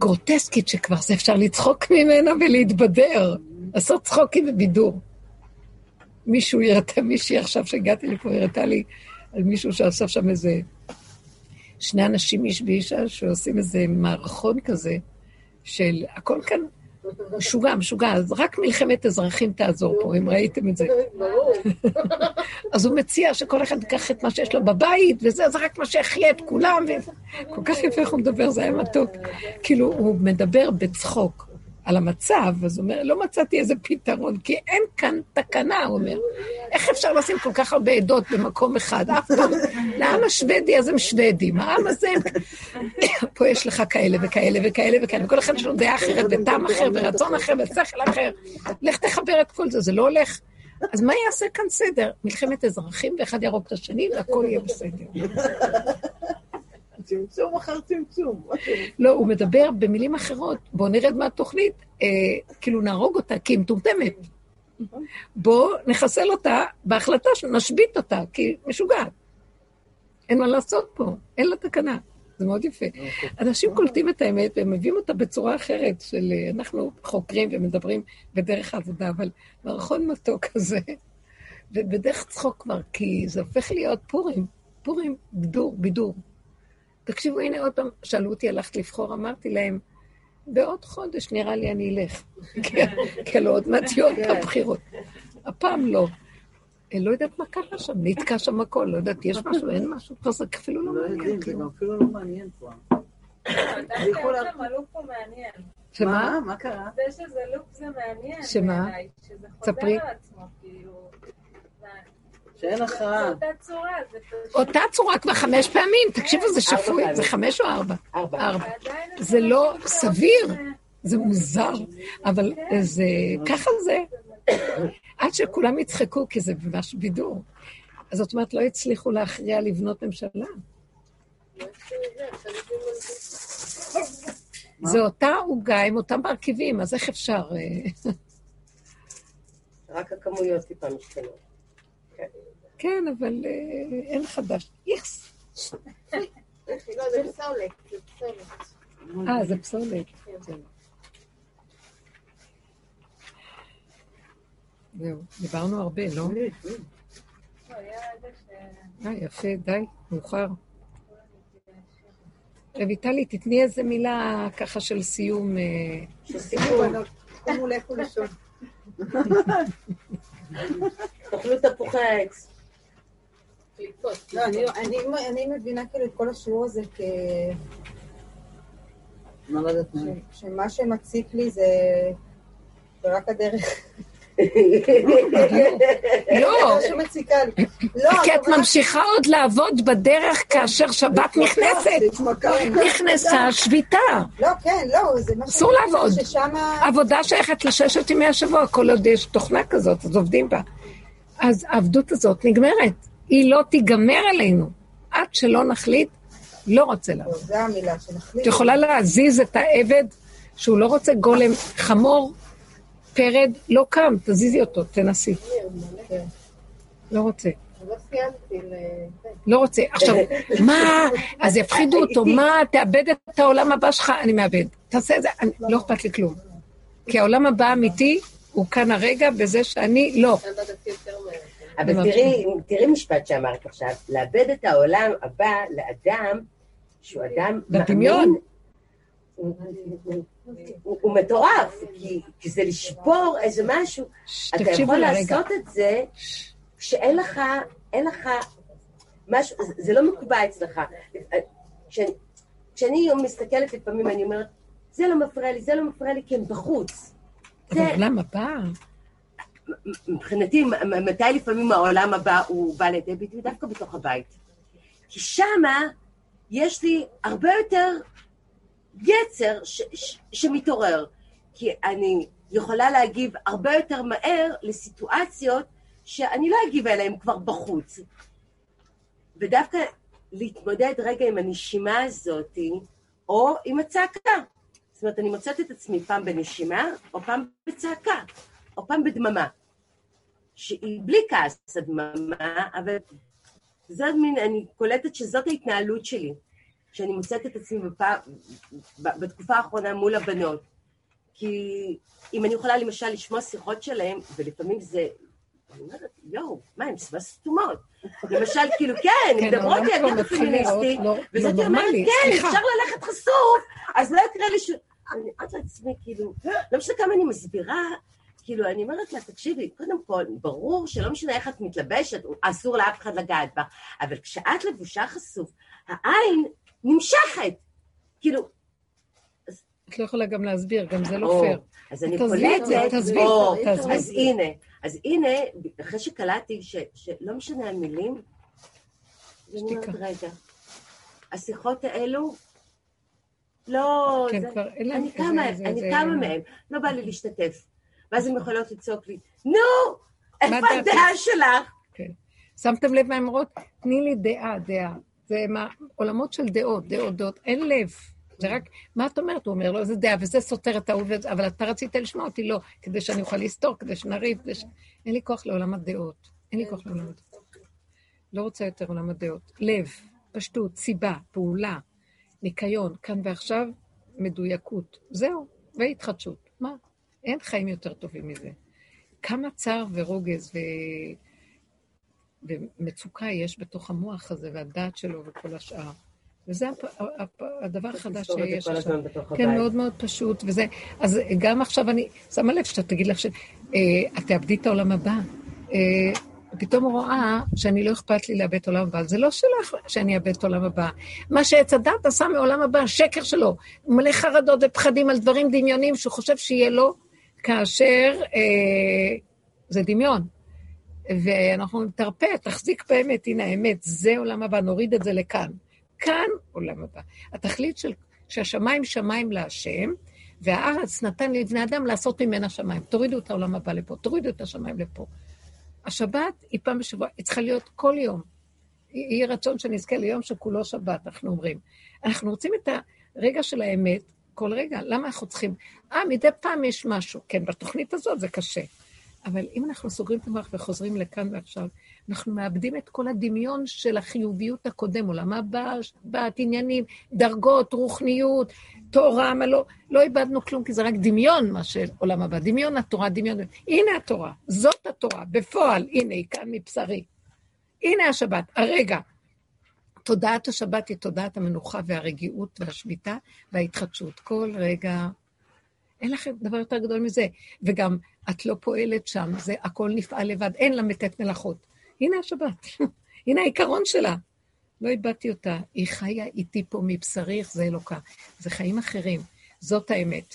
Speaker 1: גרוטסקית, שכבר זה אפשר לצחוק ממנה ולהתבדר, לעשות צחוקים ובידור. מישהו יראתה, מישהי עכשיו שהגעתי לפה, הראתה לי על מישהו שעשה שם איזה שני אנשים, איש ואישה, שעושים איזה מערכון כזה, של הכל כאן משוגע, משוגע, אז רק מלחמת אזרחים תעזור פה, אם ראיתם את זה. אז הוא מציע שכל אחד ייקח את מה שיש לו בבית, וזה, זה רק מה שיחיה את כולם, וכל כך יפה איך הוא מדבר, זה היה מתוק. כאילו, הוא מדבר בצחוק. על המצב, אז הוא אומר, לא מצאתי איזה פתרון, כי אין כאן תקנה, הוא אומר. איך אפשר לשים כל כך הרבה עדות במקום אחד? אף פעם, לעם השוודי אז הם שוודים, העם הזה, פה יש לך כאלה וכאלה וכאלה וכאלה, וכל אחד יש לו דעה אחרת, וטעם אחר, ורצון אחר, ושכל אחר. לך תחבר את כל זה, זה לא הולך. אז מה יעשה כאן סדר? מלחמת אזרחים, ואחד יהרוג את השני, והכל יהיה בסדר.
Speaker 3: צמצום אחר צמצום.
Speaker 1: לא, הוא מדבר במילים אחרות, בואו נרד מהתוכנית, אה, כאילו נהרוג אותה, כי היא מטומטמת. בואו נחסל אותה בהחלטה שנשבית אותה, כי היא משוגעת. אין מה לעשות פה, אין לה תקנה. זה מאוד יפה. אנשים קולטים את האמת והם מביאים אותה בצורה אחרת, של אה, אנחנו חוקרים ומדברים בדרך העבודה, אבל מערכון מתוק כזה, ובדרך צחוק כבר, כי זה הופך להיות פורים, פורים, בידור, בידור. תקשיבו, הנה עוד פעם, שאלו אותי, הלכת לבחור, אמרתי להם, בעוד חודש נראה לי אני אלך. כי לא עוד מעט יהיו עוד פעם בחירות. הפעם לא. אני לא יודעת מה קרה שם, נתקע שם הכל, לא יודעת, יש משהו, אין משהו, פה זה אפילו לא מעניין.
Speaker 3: זה אפילו לא מעניין כבר.
Speaker 1: שמה?
Speaker 3: מה קרה?
Speaker 7: זה שזה לופ זה מעניין.
Speaker 1: שמה?
Speaker 7: בעיניי, שזה
Speaker 1: ספרי.
Speaker 7: חוזר על עצמו, כאילו.
Speaker 3: שאין הכרעה.
Speaker 7: באותה צורה, זה פשוט...
Speaker 1: אותה צורה כבר חמש פעמים, תקשיבו, זה שפוי, זה חמש או ארבע?
Speaker 6: ארבע.
Speaker 1: זה לא סביר, זה מוזר, אבל זה, ככה זה. עד שכולם יצחקו, כי זה ממש בידור. אז זאת אומרת, לא הצליחו להכריע לבנות ממשלה. זה אותה עוגה עם אותם מרכיבים, אז איך אפשר... אה,
Speaker 6: רק הכמויות טיפה משתנות.
Speaker 1: כן, אבל אה, אין חדש. איכס.
Speaker 5: לא, זה פסולת.
Speaker 1: אה, זה פסולת. זהו, דיברנו הרבה, לא?
Speaker 7: לא.
Speaker 1: אה, יפה, די, מאוחר. רויטלי, תתני איזה מילה ככה של סיום. אה,
Speaker 6: סיכון.
Speaker 5: קומו לכו לישון.
Speaker 6: תאכלו תפוחי העץ.
Speaker 7: קליפות.
Speaker 5: לא, אני- אני- אני מבינה כאילו את כל השיעור הזה כ...
Speaker 3: מה לא יודעת מה.
Speaker 5: ש- שמה שמציק לי זה זה רק הדרך.
Speaker 1: לא,
Speaker 5: מה שמציקה לי. לא,
Speaker 1: כי את ממשיכה עוד לעבוד בדרך כאשר שבת נכנסת. נכנסה השביתה.
Speaker 5: לא, כן, לא, זה מה
Speaker 1: אסור
Speaker 5: שאני אומרת,
Speaker 1: לעבוד. עבודה שייכת לששת ימי השבוע, כל עוד יש תוכנה כזאת, אז עובדים בה. אז העבדות הזאת נגמרת. היא לא תיגמר עלינו. עד שלא נחליט, לא רוצה לעבוד.
Speaker 5: זה המילה, שנחליט.
Speaker 1: את יכולה להזיז את העבד שהוא לא רוצה גולם, חמור, פרד, לא קם, תזיזי אותו, תנסי. לא רוצה.
Speaker 7: לא.
Speaker 1: לא רוצה. עכשיו, מה? אז יפחידו אותו, מה? תאבד את העולם הבא שלך, אני מאבד. תעשה את זה, לא אכפת לי כלום. כי העולם הבא האמיתי הוא כאן הרגע בזה שאני לא.
Speaker 6: אבל. תראי, תראי משפט שאמרת עכשיו, לאבד את העולם הבא לאדם שהוא אדם. מאמין, הוא- מטורף, כי- כי זה לשבור איזה משהו.
Speaker 1: ש-
Speaker 6: אתה יכול. לעשות את זה כשאין לך, אין לך משהו, זה- לא מקובע אצלך. כשאני- מסתכלת לפעמים, אני אומרת, זה לא מפריע לי, זה לא מפריע לי, כי הם בחוץ.
Speaker 1: אבל
Speaker 6: זה-
Speaker 1: העולם הבא,
Speaker 6: מבחינתי, מתי לפעמים העולם הבא הוא בא לידי ביטוי? דווקא בתוך הבית. כי שמה יש לי הרבה יותר יצר ש- ש- שמתעורר. כי אני יכולה להגיב הרבה יותר מהר לסיטואציות שאני לא אגיב אליהן כבר בחוץ. ודווקא להתמודד רגע עם הנשימה הזאת, או עם הצעקה. זאת אומרת, אני מוצאת את עצמי פעם בנשימה, או פעם בצעקה, או פעם בדממה. שהיא בלי כעס הדממה, אבל זאת מין, אני קולטת שזאת ההתנהלות שלי, שאני מוצאת את עצמי בפע... ב- בתקופה האחרונה מול הבנות. כי אם אני יכולה למשל לשמוע שיחות שלהם, ולפעמים זה, אני אומרת, יואו, מה, הן סביבה סתומות. למשל, כאילו, כן, הן
Speaker 1: כן,
Speaker 6: מדברות לי על
Speaker 1: להיראות
Speaker 6: פמיניסטי,
Speaker 1: לא- לא
Speaker 6: וזאת אומרת, כן. אפשר ללכת חשוף, אז לא יקרה לי ש... אני אומרת לעצמי, כאילו, לא משנה כמה אני מסבירה, כאילו, אני אומרת לה, תקשיבי, קודם כל, ברור שלא משנה איך את מתלבשת, אסור לאף אחד לגעת בה, אבל כשאת לבושה חשוף, העין נמשכת. כאילו,
Speaker 1: את לא יכולה גם להסביר, גם זה לא פייר.
Speaker 6: אז אני קולטת. אז הנה, אז הנה, אחרי שקלטתי שלא משנה המילים,
Speaker 1: שתיקה.
Speaker 6: רגע, השיחות האלו, לא,
Speaker 1: כן,
Speaker 6: זה-
Speaker 1: כבר
Speaker 6: אני
Speaker 1: זה-
Speaker 6: אני קמה מהם, לא בא לי להשתתף. ואז הן יכולות לצעוק לי, נו, איפה? הדעה שלך?
Speaker 1: כן. שמתם לב מה הן אומרות? תני לי דעה, דעה. זה מה, עולמות של דעות, דעות, דעות, אין לב. זה רק, מה את אומרת? הוא אומר לו, זה דעה, וזה סותר את ההוא, אבל אתה רצית לשמוע אותי, לא, כדי שאני אוכל לסתור, כדי שנריב, כדי ש... אין לי כוח לעולם הדעות. אין לי כוח לעולם הדעות. לא רוצה יותר עולם הדעות. לב, פשטות, סיבה, פעולה, ניקיון, כאן ועכשיו, מדויקות. זהו, והתחדשות. מה? אין חיים יותר טובים מזה. כמה צער ורוגז ו... ומצוקה יש בתוך המוח הזה, והדעת שלו וכל השאר. וזה הפ... הפ... הדבר החדש שיש עכשיו. כן. מאוד מאוד פשוט, וזה... אז גם עכשיו אני שמה לב שאתה תגיד לך ש... אה, את תאבדי את העולם הבא. אה, פתאום רואה שאני לא אכפת לי לאבד את העולם הבא. זה לא שלך שאני אאבד את העולם הבא. מה שעץ הדת עשה מעולם הבא, שקר שלו. מלא חרדות ופחדים על דברים דמיוניים שהוא חושב שיהיה לו, כאשר אה, זה דמיון. ואנחנו נתרפא, תחזיק באמת, הנה האמת, זה עולם הבא, נוריד את זה לכאן. כאן עולם הבא. התכלית של שהשמיים שמיים להשם, והארץ נתן לבני אדם לעשות ממנה שמיים. תורידו את העולם הבא לפה, תורידו את השמיים לפה. השבת היא פעם בשבוע, היא צריכה להיות כל יום. יהי רצון שנזכה ליום שכולו שבת, אנחנו אומרים. אנחנו רוצים את הרגע של האמת כל רגע. למה אנחנו צריכים? אה, מדי פעם יש משהו. כן, בתוכנית הזאת זה קשה. אבל אם אנחנו סוגרים את המוח וחוזרים לכאן ועכשיו, אנחנו מאבדים את כל הדמיון של החיוביות הקודם, עולם הבא, בת, עניינים, דרגות, רוחניות, תורה, מה לא, לא איבדנו כלום, כי זה רק דמיון מה של עולם הבא. דמיון התורה, דמיון... הנה התורה, זאת התורה, בפועל, הנה, היא כאן מבשרי. הנה השבת, הרגע. תודעת השבת היא תודעת המנוחה והרגיעות והשביתה וההתחדשות. כל רגע, אין לכם דבר יותר גדול מזה. וגם, את לא פועלת שם, זה הכל נפעל לבד, אין לה מתת מלאכות. הנה השבת, הנה העיקרון שלה. לא איבדתי אותה, היא חיה איתי פה מבשרי, זה אלוקה. זה חיים אחרים, זאת האמת.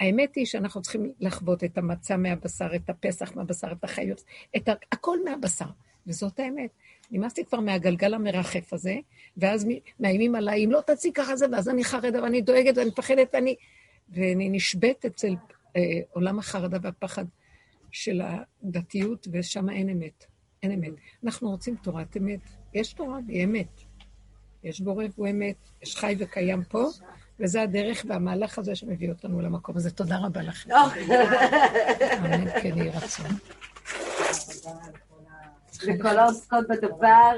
Speaker 1: האמת היא שאנחנו צריכים לחוות את המצה מהבשר, את הפסח מהבשר, את החיות, את. הכל מהבשר, וזאת האמת. נמאסתי כבר מהגלגל המרחף הזה, ואז מאיימים עליי, אם לא תציג ככה זה, ואז אני חרדה ואני דואגת ואני מפחדת ואני... ואני נשבית אצל אה, עולם החרדה והפחד של הדתיות, ושם אין אמת. אין אמת. אנחנו רוצים תורת אמת. יש תורה והיא אמת. יש בורא והוא אמת, יש חי וקיים פה, וזה הדרך והמהלך הזה שמביא אותנו למקום הזה. תודה רבה לכם. אמן כן יהי רצון.
Speaker 6: לכל העוסקות בדבר.